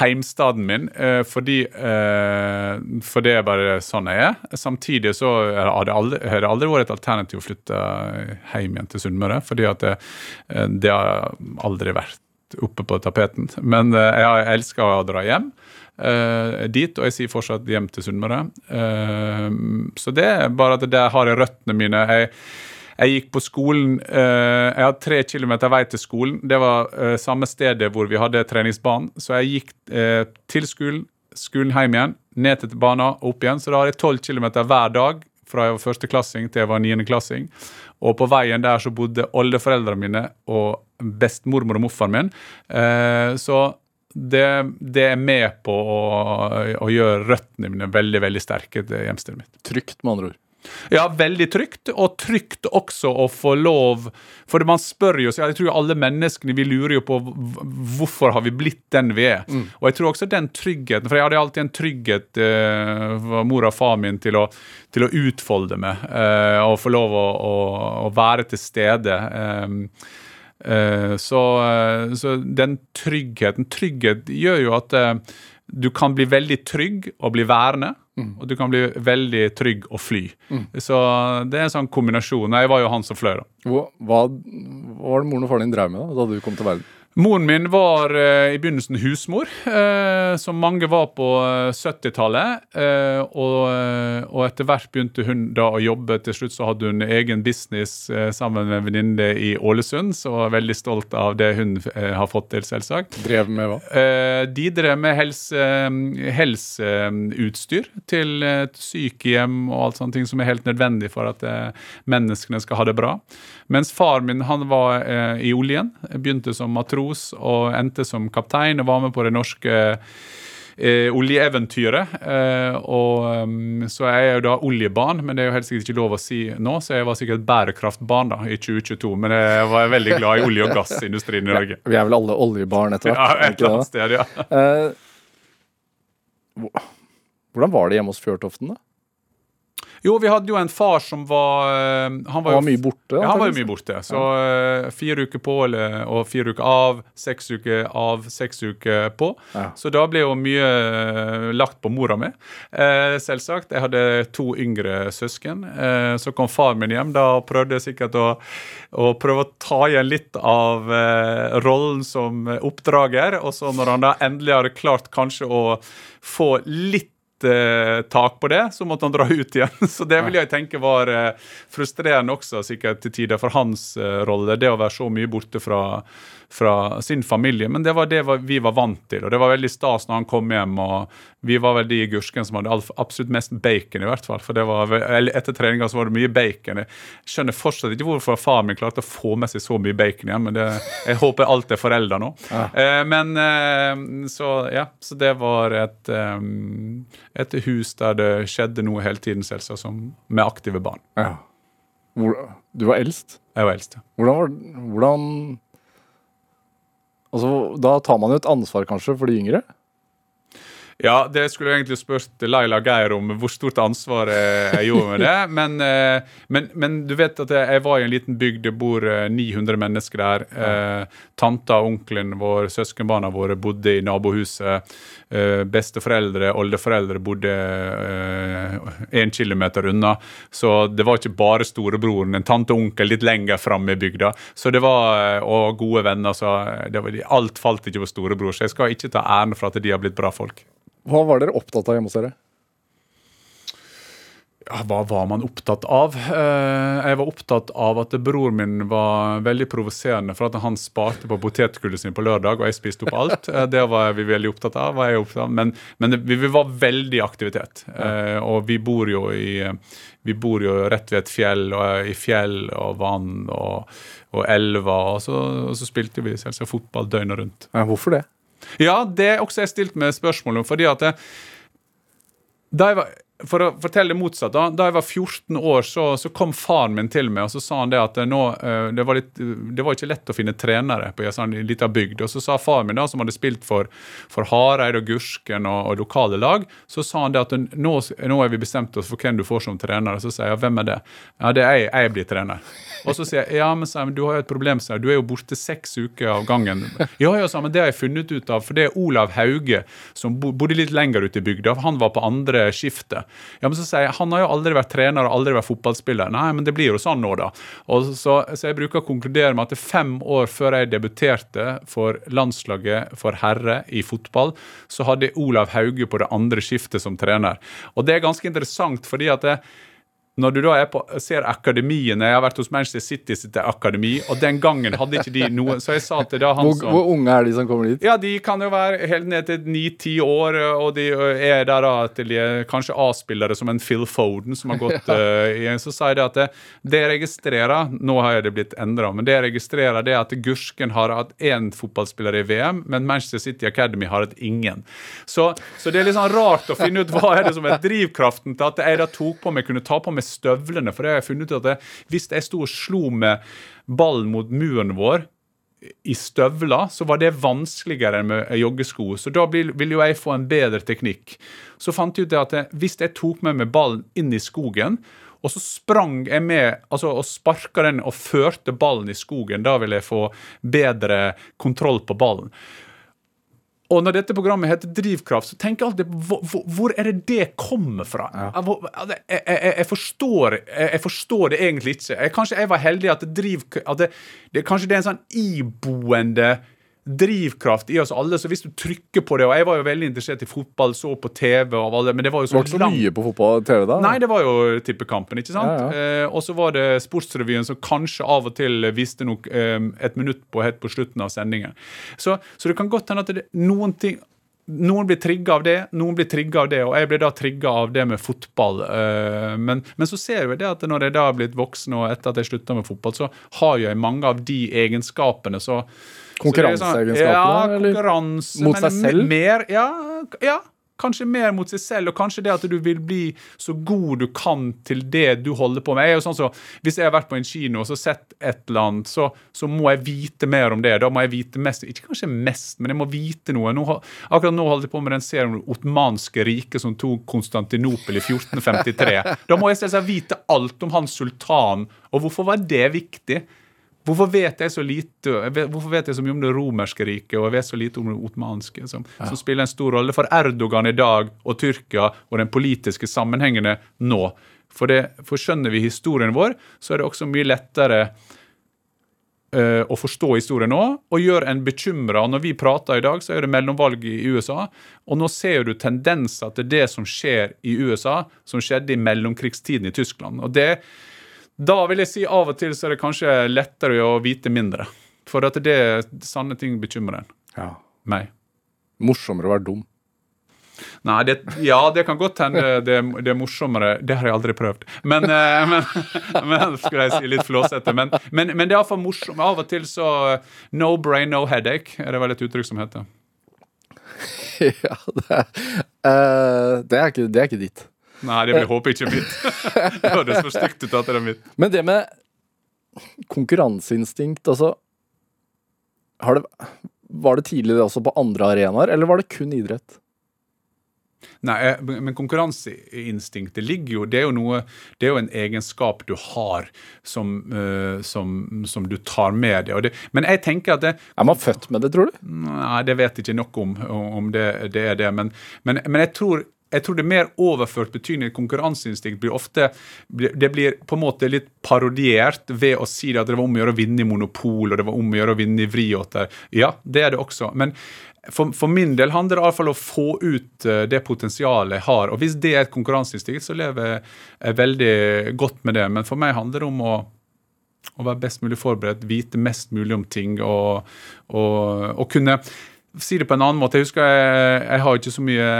heimstaden min. Uh, fordi uh, For det er bare sånn jeg er. Samtidig så har det aldri, har det aldri vært et alternativ å flytte hjem igjen til Sunnmøre. Fordi at det, det har aldri vært oppe på tapeten. Men eh, jeg elsker å dra hjem. eh, dit, og jeg sier fortsatt hjem til Sunnmøre. Eh, så det er bare at der har jeg røttene mine. Jeg, jeg gikk på skolen Jeg har tre kilometer vei til skolen. Det var samme stedet hvor vi hadde treningsbanen. Så jeg gikk til skolen, skolen hjem igjen, ned til banen og opp igjen. Så da har jeg tolv kilometer hver dag fra jeg var førsteklassing til jeg var niendeklassing. Og på veien der så bodde oldeforeldrene mine og bestemormor og morfaren min. Eh, så det, det er med på å, å gjøre røttene mine veldig veldig sterke til hjemstedet mitt. Trygt, med andre ord. Ja, veldig trygt, og trygt også å få lov For man spør jo, seg jeg tror alle menneskene vi lurer jo på hvorfor har vi blitt den vi er. Og jeg tror også den tryggheten, for jeg hadde alltid en trygghet eh, for mor og far min til å, til å utfolde meg eh, og få lov å, å, å være til stede. Eh, så, eh, så den tryggheten Trygghet gjør jo at eh, du kan bli veldig trygg og bli værende. Og du kan bli veldig trygg og fly. Så det er en sånn kombinasjon. Jeg var jo han som fløy, da. Hva, hva var det moren og faren din drev med da, da du kom til verden? Moren min var eh, i begynnelsen husmor, eh, som mange var på eh, 70-tallet. Eh, og, eh, og etter hvert begynte hun da å jobbe. Til slutt så hadde hun egen business eh, sammen med en venninne i Ålesund, så var veldig stolt av det hun eh, har fått til, selvsagt. Drev med hva? Eh, de drev med helse, helseutstyr til eh, sykehjem og alt sånne ting som er helt nødvendig for at eh, menneskene skal ha det bra. Mens far min han var eh, i oljen, begynte som matros og endte som kaptein og var med på det norske eh, oljeeventyret. Eh, og, um, så jeg er jo da oljebarn, men det er jo helt sikkert ikke lov å si nå, så jeg var sikkert bærekraftbarn da i 2022. Men jeg var veldig glad i olje- og gassindustrien i Norge. Vi er vel alle oljebarn etter Ja, hvert? Ja, et eller annet sted, ja. Eh, hvordan var det hjemme hos Fjørtoften, da? Jo, vi hadde jo en far som var eh, Han var, Han var mye borte? Ja, han var jo mye borte. Så eh, fire uker på eller, og fire uker av, seks uker av, seks uker på. Ja. Så da ble jo mye eh, lagt på mora mi, selvsagt. Jeg hadde to yngre søsken. Så kom far min hjem da prøvde jeg sikkert å, å prøve å ta igjen litt av rollen som oppdrager. Og så når han da endelig hadde klart kanskje å få litt eh, tak på det, så måtte han dra ut igjen. Så det vil jeg tenke var eh, frustrerende også, sikkert til tider, for hans eh, rolle. Det å være så mye borte fra, fra sin familie. Men det var det vi var vant til, og det var veldig stas når han kom hjem. og Vi var vel de i Gursken som hadde absolutt mest bacon, i hvert fall. For det var, etter treninga så var det mye bacon. Jeg skjønner fortsatt ikke hvorfor faren min klarte å få med seg så mye bacon hjem, men det, jeg håper alt er forelda nå. Ja. men eh, så ja, så det var et, eh, et hus der det skjedde noe hele tiden, selvsagt, med aktive barn. Ja. Hvor, du var eldst? Jeg var eldst. ja. Hvordan Hvordan Altså, da tar man jo et ansvar, kanskje, for de yngre? Ja, det skulle jeg egentlig spørt Laila Geir om hvor stort ansvar jeg, gjorde med det. Men, eh, men, men du vet at jeg, var i en liten bygd, det bor eh, 900 mennesker der. Eh, tanta onkelen vår, søskenbarna våre bodde i nabohuset. Eh, besteforeldre, oldeforeldre bodde én kilometer unna. Så det var ikke bare storebroren, en tante og onkel litt lenger framme i bygda. Så det var, eh, Og gode venner. Så var, alt falt ikke på storebror. Så jeg skal ikke ta æren for at de har blitt bra folk. Hva var dere opptatt av hjemme hos dere? Hva var man opptatt av? Eh, jeg var opptatt av at bror min var veldig provoserende for at han sparte på potetgullet sin på lørdag, og jeg spiste opp alt. Eh, det var vi veldig opptatt av. Var jeg opptatt av. Men, men vi, vi var veldig i aktivitet. Eh, og vi bor jo i vi bor jo rett ved et fjell, og i fjell og vann og, og elver. Og så, og så spilte vi selvsagt fotball døgnet rundt. Ja, hvorfor det? Ja, det er også jeg stilt meg spørsmål om. fordi at det, da jeg var, For å fortelle det motsatt, da, da jeg var 14 år, så, så kom faren min til meg og så sa han det at det nå, eh, det, var litt, det var ikke lett å finne trenere på en sånn liten bygd. Og så sa faren min, da, som hadde spilt for, for Hareid og Gursken og, og lokale lag, så sa han det at nå, nå er vi bestemt oss for hvem du får som trener. Og så sier jeg hvem er det? Ja, det er jeg, jeg blir trener. Og så sier jeg ja, men, jeg, du har jo et problem, sier jeg. Du er jo borte seks uker av gangen. Ja, ja, sa men det har jeg funnet ut av, for det er Olav Hauge som bodde litt lenger ute i bygda. Han var på andre skiftet. Ja, men så sier jeg, Han har jo aldri vært trener og aldri vært fotballspiller. Nei, men det blir jo sånn nå, da. Og så, så jeg bruker å konkludere med at fem år før jeg debuterte for landslaget for herre i fotball, så hadde Olav Hauge på det andre skiftet som trener. Og det er ganske interessant, fordi at det, når du da på, ser akademiene Jeg har vært hos Manchester City sitt akademi, og den gangen hadde ikke de noe Så jeg sa til da han Hvor, som hvor unge er de som kommer dit? ja, de kan jo være helt ned til ni-ti år, og de er der da til de er kanskje A-spillere som en Phil Foden som har gått ja. uh, Så sa jeg det at det, det jeg registrerer Nå har det blitt endra, men det jeg registrerer, det er at Gursken har hatt én fotballspiller i VM, men Manchester City Academy har hatt ingen. Så, så det er litt sånn rart å finne ut hva er det som er drivkraften til at jeg da tok på meg, kunne ta på meg støvlene, for det har jeg funnet ut at det, hvis jeg sto og slo med ballen mot muren vår i støvler, så var det vanskeligere enn med joggesko. Så da vil, vil jo jeg få en bedre teknikk. Så fant jeg ut at jeg, hvis jeg tok med meg ballen inn i skogen, og så sprang jeg med altså, og sparka den og førte ballen i skogen, da vil jeg få bedre kontroll på ballen. Og når dette programmet heter Drivkraft, så tenker jeg alltid hvor, hvor- er det det kommer fra? Jeg, altså, jeg, jeg, jeg, forstår, jeg, forstår det egentlig ikke. Kanskje jeg var heldig at, driv, at det, det, kanskje det er en sånn iboende drivkraft i oss alle. Så hvis du trykker på det Og jeg var jo veldig interessert i fotball, så på TV, og alle, men det var jo Det så var ikke så mye på fotball og TV da? Nei, det var jo tippekampen, ikke sant? Ja, Eh, og så var det Sportsrevyen som kanskje av og til viste nok eh, et minutt på helt på slutten av sendingen. Så, så det kan godt hende at det, noen ting noen blir trigga av det, noen blir trigga av det, og jeg blir da trigga av det med fotball. eh, Men, men så ser vi det at når jeg da har blitt voksen, og etter at jeg slutta med fotball, så har jeg mange av de egenskapene. så er sånn- Konkurranseegenskapene, Ja, konkurranse. Mot seg selv? Mer, ja, ja, kanskje mer mot seg selv, og kanskje det at du vil bli så god du kan til det du holder på med. Jeg er jo sånn så, Hvis jeg har vært på en kino og så sett et eller annet, så, så må jeg vite mer om det. Da må jeg vite mest. Ikke kanskje mest, men jeg må vite noe. Nå, akkurat nå holder jeg på med den serien om det ottomanske riket som tok Konstantinopel i 1453. Da må jeg selvsagt vite alt om hans sultan, og hvorfor var det viktig? Hvorfor vet jeg så lite Hvorfor vet jeg så mye om det romerske riket og jeg vet så lite om det ottomanske, som, som spiller en stor rolle for Erdogan i dag og Tyrkia og den politiske sammenhengene nå? For, det, for skjønner vi historien vår, så er det også mye lettere uh, å forstå historien nå, og gjøre en bekymra Når vi prater i dag, så er det mellomvalg i USA, og nå ser du tendenser til det som skjer i USA, som skjedde i mellomkrigstiden i Tyskland. Og det da vil jeg si av og til så er det kanskje lettere å vite mindre. For at det sanne ting bekymrer en. Ja. meg. Morsommere å være dum. Nei, det, ja, det kan godt hende det, det er morsommere. Det har jeg aldri prøvd. Men, eh, men, men skulle jeg si litt flåsete. Men, men, men det er iallfall morsomt. Av og til så No brain, no headache er det vel et uttrykk som heter. ja, det er, eh, det, er ikke, det er ikke ditt. Nei, det blir håpet ikke mitt. Det høres for stygt ut at det er mitt. Men det med konkurranseinstinkt, altså har det, Var det tidligere også på andre arenaer, eller var det kun idrett? Nei, eh, men konkurranseinstinktet ligger jo Det er jo noe Det er jo en egenskap du har som, eh, som, som du tar med deg. Det, men jeg tenker at det, Er man født med det, tror du? Nei, det vet jeg ikke nok om, om det, det er det. Men, men, men jeg tror jeg tror det er mer overført betydning. Konkurranseinstinkt blir ofte Det blir på en måte litt parodiert ved å si at det var om å gjøre å vinne i Monopol, og det var om å gjøre å vinne i Vriåter. Ja, det er det også. Men for, for, min del handler det iallfall om å få ut uh, det potensialet jeg har. Og hvis det er et konkurranseinstinkt, så lever jeg veldig godt med det. Men for meg handler det om å, å være best mulig forberedt, vite mest mulig om ting og, og, og kunne si det på en annen måte. Jeg husker jeg, jeg har ikke så mye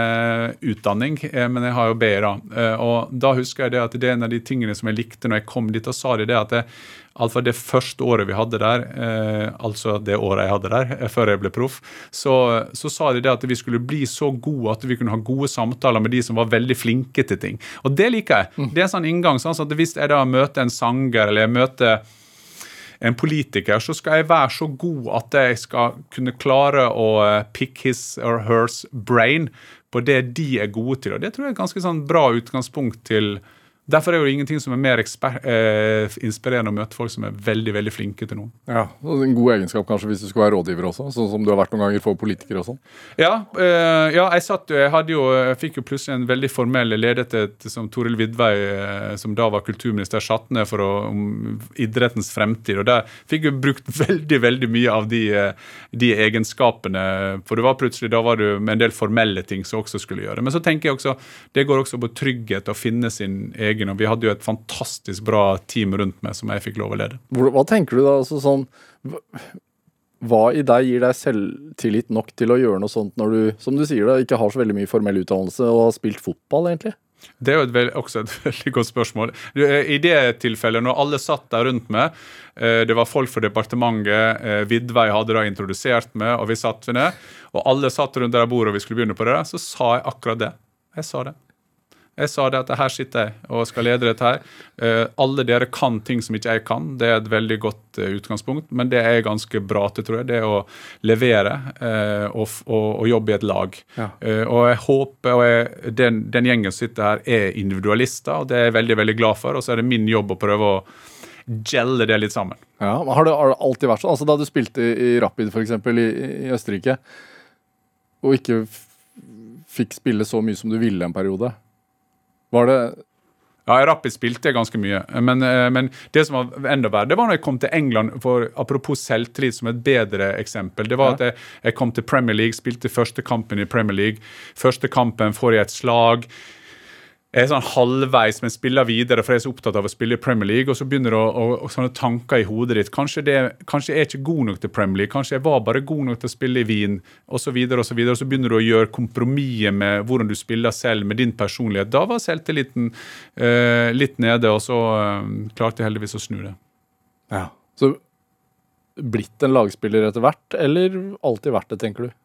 utdanning, eh, men jeg har jo. Eh, og da husker jeg det at det er en av de tingene som jeg likte når jeg kom dit. og sa det, det at det, altså det første året vi hadde der, eh, altså det året jeg hadde der, før jeg ble proff, så, så, sa de det at vi skulle bli så gode at vi kunne ha gode samtaler med de som var veldig flinke til ting. Og det liker jeg. Mm. Det er en sånn inngang. sånn at Hvis jeg da møter en sanger eller jeg møter en politiker, så skal jeg være så god at jeg skal kunne klare å eh, pick his or hers brain på det de er gode til. Og Det tror jeg er et ganske sånn bra utgangspunkt til Derfor er det jo ingenting som er mer eh, inspirerende å møte folk som er veldig veldig flinke til noe. Ja, En god egenskap kanskje hvis du skulle være rådgiver også, sånn som du har vært noen ganger for politikere og sånn? Ja, eh, ja, jeg satt jo, jeg jo, jeg fikk jo plutselig en veldig formell ledighet som Toril Vidvei, eh, som da var kulturminister, satt ned for å, om idrettens fremtid. og Der fikk jeg brukt veldig veldig mye av de, eh, de, egenskapene. For det var plutselig, da var du med en del formelle ting som også skulle gjøre. Men så tenker jeg også, det går også på trygghet å finne sin egen ryggen. Og vi hadde jo et fantastisk bra team rundt meg som jeg fikk lov å lede. Hva tenker du da? Altså sånn, hva i deg gir deg selvtillit nok til å gjøre noe sånt når du som du sier da, ikke har så veldig mye formell utdannelse og har spilt fotball, egentlig? Det er jo et veld, også et veldig godt spørsmål. I det tilfellet, når alle satt der rundt meg, eh, det var folk fra departementet, eh, Vidvei hadde da introdusert meg, og vi satt ned, og alle satt rundt der bordet og vi skulle begynne på det, så sa jeg akkurat det. Jeg sa det. Jeg sa det at her sitter jeg og skal lede dette her. Uh, alle dere kan ting som ikke jeg kan. Det er et veldig godt uh, utgangspunkt. Men det er ganske bra til, tror jeg. Det å levere uh, og, og, og, jobbe i et lag. Ja. og jeg håper og jeg, den, den, gjengen som sitter her, er individualister, og det er jeg veldig, veldig glad for. Og så er det min jobb å prøve å gelle det litt sammen. Ja, har det, har det alltid vært sånn? Altså Da du spilte i Rapid f.eks. I, i Østerrike, og ikke fikk spille så mye som du ville en periode, var det ja, jeg Rapid spilte ganske mye. Men, eh, men, det som var enda verre, det var når jeg kom til England. for Apropos selvtillit som et bedre eksempel. Det var at jeg, jeg, kom til Premier League, spilte første kampen i Premier League. Første kampen får jeg et slag er sånn halvveis, men spiller videre, for jeg er så opptatt av å spille i Premier League. Og så begynner det å, å, sånne tanker i hodet ditt. Kanskje, det, kanskje jeg er ikke god nok til Premier League. Kanskje jeg var bare god nok til å spille i Wien, osv. Og, og, så videre, og så begynner du å gjøre kompromisser med hvordan du spiller selv, med din personlighet. Da var selvtilliten uh, litt nede, og så uh, klarte jeg heldigvis å snu det. Ja, Så blitt en lagspiller etter hvert, eller alltid vært det, tenker du?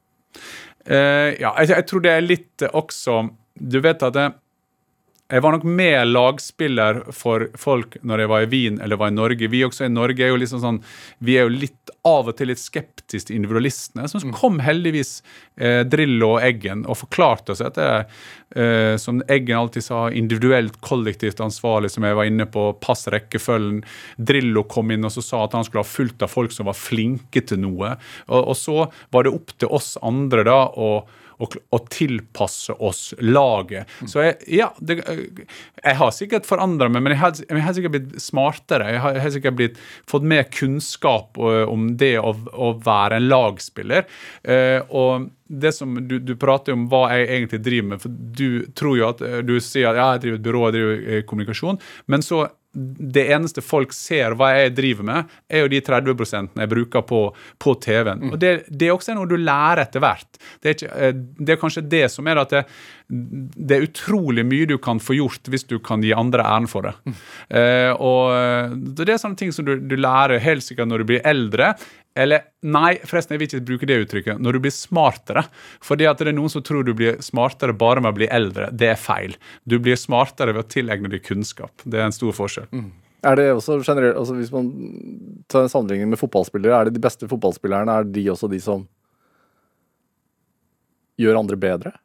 Uh, ja, jeg, jeg, tror det er litt også Du vet at det, jeg var nok mer lagspiller for folk når jeg var i Wien eller var i Norge. Vi også i Norge er jo liksom sånn, vi er jo litt av og til litt skeptiske til individualistene. Så mm. kom heldigvis eh, Drillo og Eggen og forklarte oss at det, eh, som Eggen alltid sa, individuelt, kollektivt ansvarlig, som jeg var inne på, pass rekkefølgen. Drillo kom inn og så sa at han skulle ha fulgt av folk som var flinke til noe. Og, og så var det opp til oss andre da å og, å tilpasse oss laget. Mm. Så jeg, ja, det, jeg har sikkert forandra meg, men jeg har, jeg har, sikkert blitt smartere. Jeg har, jeg har sikkert blitt, fått mer kunnskap om det å, å være en lagspiller. Uh, og det som du, du, prater om hva jeg egentlig driver med, for du tror jo at du sier at ja, jeg driver et byrå, jeg driver eh, kommunikasjon, men så det eneste folk ser hva jeg driver med, er jo de 30% jeg bruker på, på TV-en. Mm. Og det, det, er også noe du lærer etter hvert. Det er, ikke, eh, det er kanskje det som er at det, det, er utrolig mye du kan få gjort hvis du kan gi andre æren for det. Mm. Uh, og Det er sånne ting som du, du lærer helt sikkert når du blir eldre. Eller nei, forresten, jeg vil ikke bruke det uttrykket. Når du blir smartere. Fordi at det er noen som tror du blir smartere bare med å bli eldre. Det er feil. Du blir smartere ved å tilegne deg kunnskap. Det er en stor forskjell. Mm. Er det også generelt, altså Hvis man tar en sammenligning med fotballspillere, er det de beste fotballspillerne er de også de som gjør andre bedre?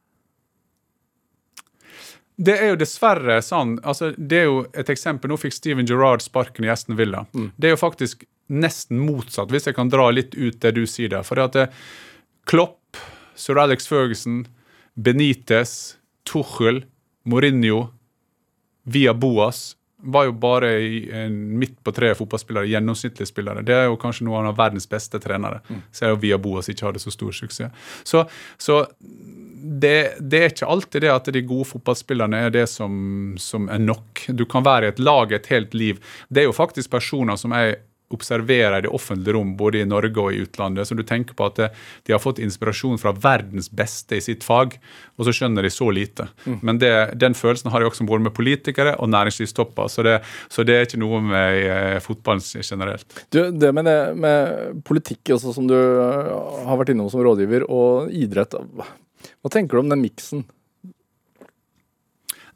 Det er jo dessverre sånn altså Det er jo et eksempel. Nå fikk Steven Gerrard sparken i Aston Villa. Mm. Det er jo faktisk nesten motsatt, hvis jeg kan dra litt ut det du sier der. For det at det, Klopp, sir Alex Ferguson, Benitez, Tuchel, Mourinho, via Boas var jo bare midt på treet fotballspillere, gjennomsnittlige spillere. Det er jo kanskje noen av verdens beste trenere. Så er jo via Boas ikke hadde så stor suksess. Så, så det, det er ikke alltid det at de gode fotballspillerne er det som, som er nok. Du kan være i et lag et helt liv. Det er jo faktisk personer som jeg observerer i det offentlige rom, både i Norge og i utlandet. Så du tenker på at eh, de har fått inspirasjon fra verdens beste i sitt fag, og så skjønner de så lite. Men det, den følelsen har jeg også både med politikere og næringslivstopper, så det, så det er ikke noe med eh, fotballen generelt. Du, det med, det med politikk, også, som du øh, har vært innom som rådgiver, og idrett, hva tenker du om den miksen?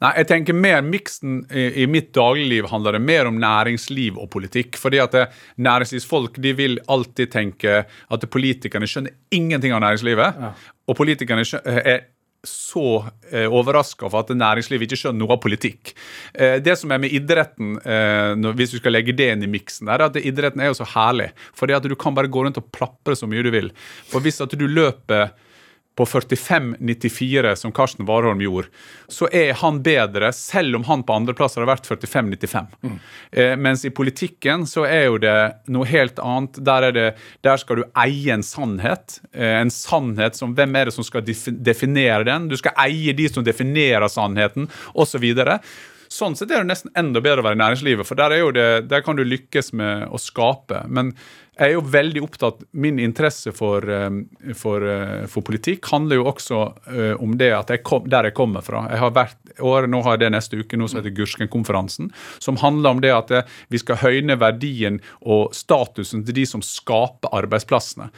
Nei, jeg tenker mer miksen i, i mitt dagligliv handler det mer om næringsliv og politikk. fordi at det, næringslivsfolk de vil alltid tenke at politikerne skjønner ingenting av næringslivet. Og politikerne er så eh, overraska for at næringslivet ikke skjønner noe av politikk. Eh, det som er med idretten, eh, når, hvis du skal legge det inn i miksen, er at idretten er jo så herlig. Fordi at du kan bare gå rundt og plapre så mye du vil. For hvis at du løper på 45,94, som Karsten Warholm gjorde, så er han bedre, selv om han på andreplasser har vært 45,95. Eh, mens i politikken så er jo det noe helt annet. Der, er det, der skal du eie en sannhet. Eh, en sannhet som Hvem er det som skal definere den? Du skal eie de som definerer sannheten, osv. Sånn sett er det nesten enda bedre å være i næringslivet, for der, er jo det, der kan du lykkes med å skape. Men jeg er jo veldig opptatt Min interesse for, eh, for, eh, for politikk handler jo også eh, om det at jeg kom, der jeg kommer fra. Jeg har vært, året, nå har jeg det neste uke, noe som heter Gursken-konferansen, som handler om det at eh, vi skal høyne verdien og statusen til de som skaper arbeidsplassene.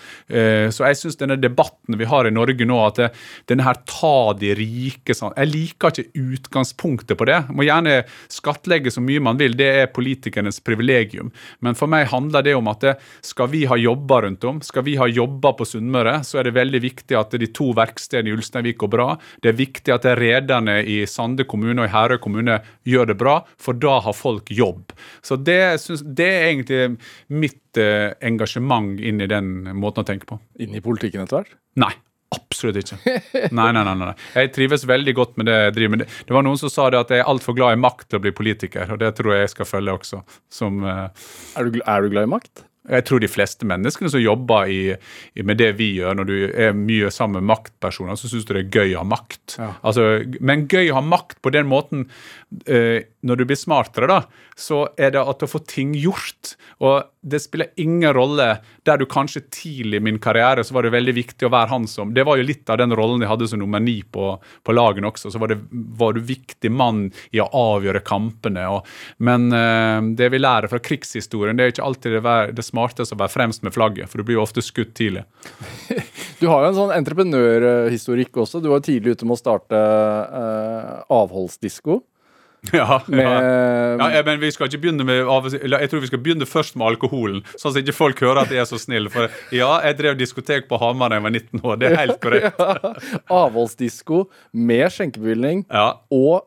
Så jeg syns denne debatten vi har i Norge nå, at det, denne her ta de rike sånn, Jeg liker ikke utgangspunktet på det. Må gjerne skattlegge så mye man vil, det er politikernes privilegium. Men for meg handler det om at det, skal vi ha jobber rundt om, skal vi ha jobber på Sunnmøre, så er det veldig viktig at de to verkstedene i Ulsteinvik går bra. Det er viktig at rederne i Sande kommune og i Herøy kommune gjør det bra, for da har folk jobb. Så det, synes, det er egentlig mitt eh, engasjement inn i den måten å tenke på. Inn i politikken etter hvert? Nei. Absolutt ikke. Nei, nei, nei, nei. Jeg trives veldig godt med det jeg driver med. Det var noen som sa det at jeg er altfor glad i makt til å bli politiker, og det tror jeg jeg skal følge også. Som, eh, Er du, er du glad i makt? Jeg tror de fleste menneskene som jobber i, i, med det vi gjør, når du er mye sammen med maktpersoner, så syns du det er gøy å ha makt. Ja. Altså, men gøy å ha makt på den måten eh, Når du blir smartere, da, så er det at å få ting gjort. Og det spiller ingen rolle der du kanskje tidlig i min karriere så var det veldig viktig å være han som Det var jo litt av den rollen jeg hadde som nummer ni på, på lagene også. Så var, det, var du viktig mann i å avgjøre kampene. Og, men eh, det vi lærer fra krigshistorien, det er ikke alltid det, vær- det smarteste å være fremst med flagget, for du blir jo ofte skutt tidlig. Du har jo en sånn entreprenørhistorikk også. Du var tidlig ute med å starte eh, avholdsdisko. Ja, Med, Ja, ja, men vi skal ikke begynne med Jeg tror vi skal begynne først med alkoholen, sånn at ikke folk hører at jeg er så snill. For ja, jeg drev diskotek på Hamar da jeg var 19 år. Det er helt korrekt. avholdsdisko med skjenkebevilgning Ja. og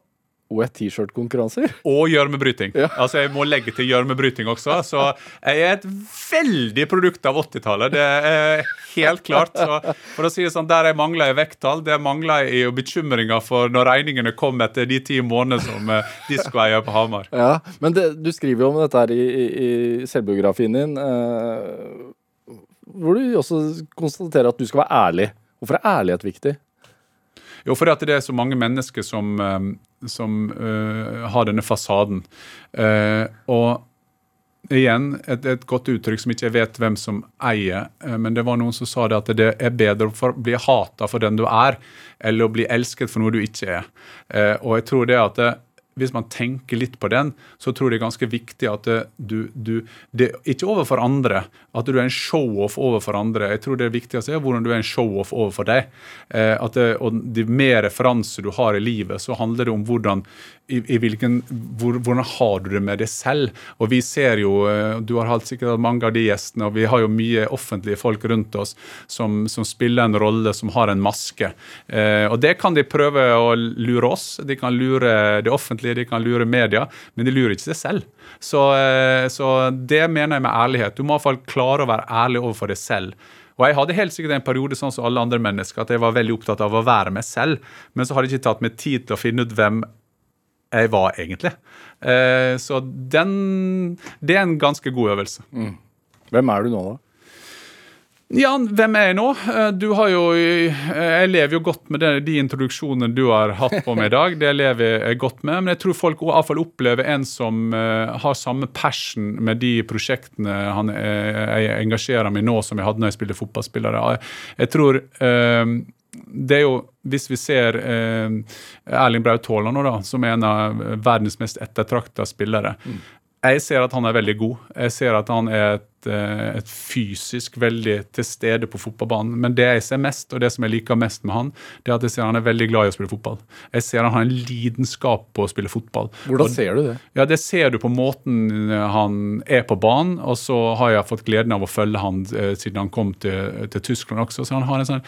wet T-shirt-konkurranser. Og gjørmebryting. Ja. Altså, jeg må legge til gjørmebryting også. Så jeg er et veldig produkt av 80-tallet. Det er helt klart. Så for å si det sånn, Der jeg mangler i vekttall, det mangler jeg i bekymringer for når regningene kom etter de ti månedene som eh, diskoeier på Hamar. Ja, men det, du skriver jo om dette her i, i, i selvbiografien din, eh, hvor du også konstaterer at du skal være ærlig. Hvorfor er ærlighet viktig? Jo, fordi at det er så mange mennesker som, eh, som uh, har denne fasaden. Uh, og igjen, et, et godt uttrykk som ikke jeg vet hvem som eier, men det var noen som sa det at det er bedre å bli hata for den du er, eller å bli elsket for noe du ikke er. Og jeg tror det at det, hvis man tenker litt på den, så tror jeg det er ganske viktig at du, du det, Ikke overfor andre, at du er en show-off overfor andre. Jeg tror det er viktig å se hvordan du er en show-off overfor deg. Eh, at det, og De mer referanser du har i livet, så handler det om hvordan i, i hvilken, hvor, hvordan har du det med deg selv. Og vi ser jo, eh, Du har hatt sikkert mange av de gjestene, og vi har jo mye offentlige folk rundt oss som, som spiller en rolle, som har en maske. Eh, og Det kan de prøve å lure oss, de kan lure det offentlige, de kan lure media, men de lurer ikke seg selv. Så, eh, så det mener jeg med ærlighet. Du må i hvert fall klare å være ærlig overfor deg selv. Og jeg hadde helt sikkert en periode sånn som alle andre mennesker, at jeg var veldig opptatt av å være meg selv. Men så hadde jeg ikke tatt meg tid til å finne ut hvem jeg var egentlig. Eh, så den Det er en ganske god øvelse. Hvem er du nå, da? Ja, hvem er jeg nå? Eh, Du har jo eh, Jeg lever jo godt med det, de introduksjonene du har hatt på meg i dag. Det lever jeg godt med. Men jeg tror folk i hvert fall opplever en som har samme passion med de prosjektene han, jeg engasjerer meg i nå, som jeg hadde når jeg spilte fotballspillere. Jeg tror det er jo, Hvis vi ser eh, Erling Braut Haaland som er en av verdens mest ettertrakta spillere. Jeg ser at han er veldig god. Jeg ser at han er et, eh, et fysisk veldig til stede på fotballbanen. Men det jeg ser mest, og det som jeg liker mest med han, det er at jeg ser han er veldig glad i å spille fotball. Jeg ser han har en lidenskap på å spille fotball. Hvordan Og- ser du det? ja, Det ser du på måten han er på banen, og så har jeg fått gleden av å følge han eh, siden han kom til, til Tyskland også. Så han har en sånn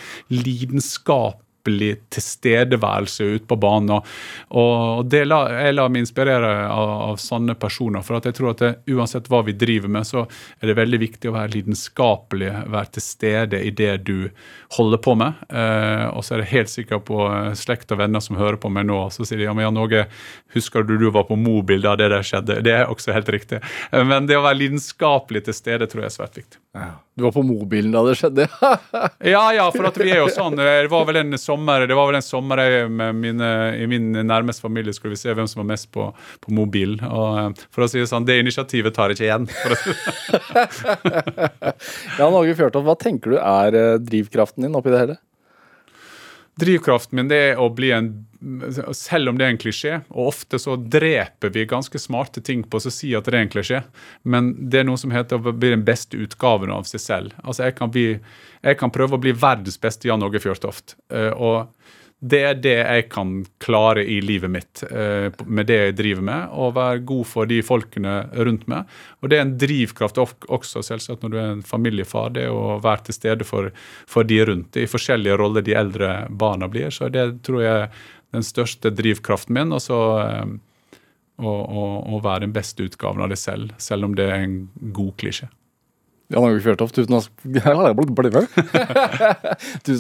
lidenskapelig tilstedeværelse ute på banen. Og, det la, jeg lar meg inspirere av, av sånne personer. For at jeg tror at det, uansett hva vi driver med, så er det veldig viktig å være lidenskapelig, være til stede i det du holder på med. Eh, og så er jeg helt sikker på eh, slekt og venner som hører på meg nå, så sier de ja, men Jan Åge, husker du du var på mobil da det der skjedde? Det er også helt riktig. Eh, Men det å være lidenskapelig til stede tror jeg er svært viktig. Du var på mobilen da det skjedde? Ja, ja, for at vi er jo sånn. Det var vel en sommer det var vel en sommer jeg med mine, i min nærmeste familie skulle vi se hvem som var mest på, på mobilen. Og eh, for å si det sånn, det initiativet tar jeg ikke igjen. Jan Åge Fjørtoft, hva tenker du er eh, drivkraften din oppi det hele? Drivkraften min det er å bli en Selv om det er en klisjé, og ofte så dreper vi ganske smarte ting på å si at det er en klisjé, men det er noe som heter å bli den beste utgaven av seg selv. Altså Jeg kan, bli, jeg kan prøve å bli verdens beste Jan Åge Fjørtoft. eh, Og det er det jeg kan klare i livet mitt eh, med det jeg driver med, og være god for de folkene rundt meg. Og det er en drivkraft også, selvsagt, når du er en familiefar, det å være til stede for, for de rundt. I forskjellige roller de eldre barna blir. Så det tror jeg er den største drivkraften min. Og så eh, å, være den beste utgaven av deg selv, selv om det er en god klisjé. Jan Åge Fjørtoft, tusen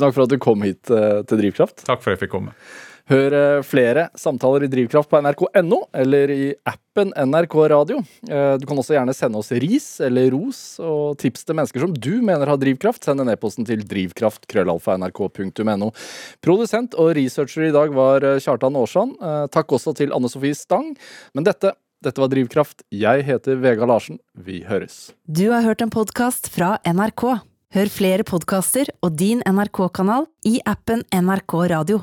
takk. for at du kom hit eh, til Drivkraft. Takk for at jeg fikk komme. Hør eh, flere samtaler i Drivkraft på nrk.no eller i appen NRK Radio. Eh, Du kan også gjerne sende oss ris eller ros og tips til mennesker som du mener har drivkraft. Send en e-posten til drivkraft.krøllalfa.nrk.no. Produsent og researcher i dag var Kjartan Aarsand. Takk også til Anne Sofie Stang. Men dette, dette var Drivkraft. Jeg heter Vega Larsen. Vi høres. Du har hørt en podkast fra NRK. Hør flere podkaster og din NRK-kanal i appen NRK Radio.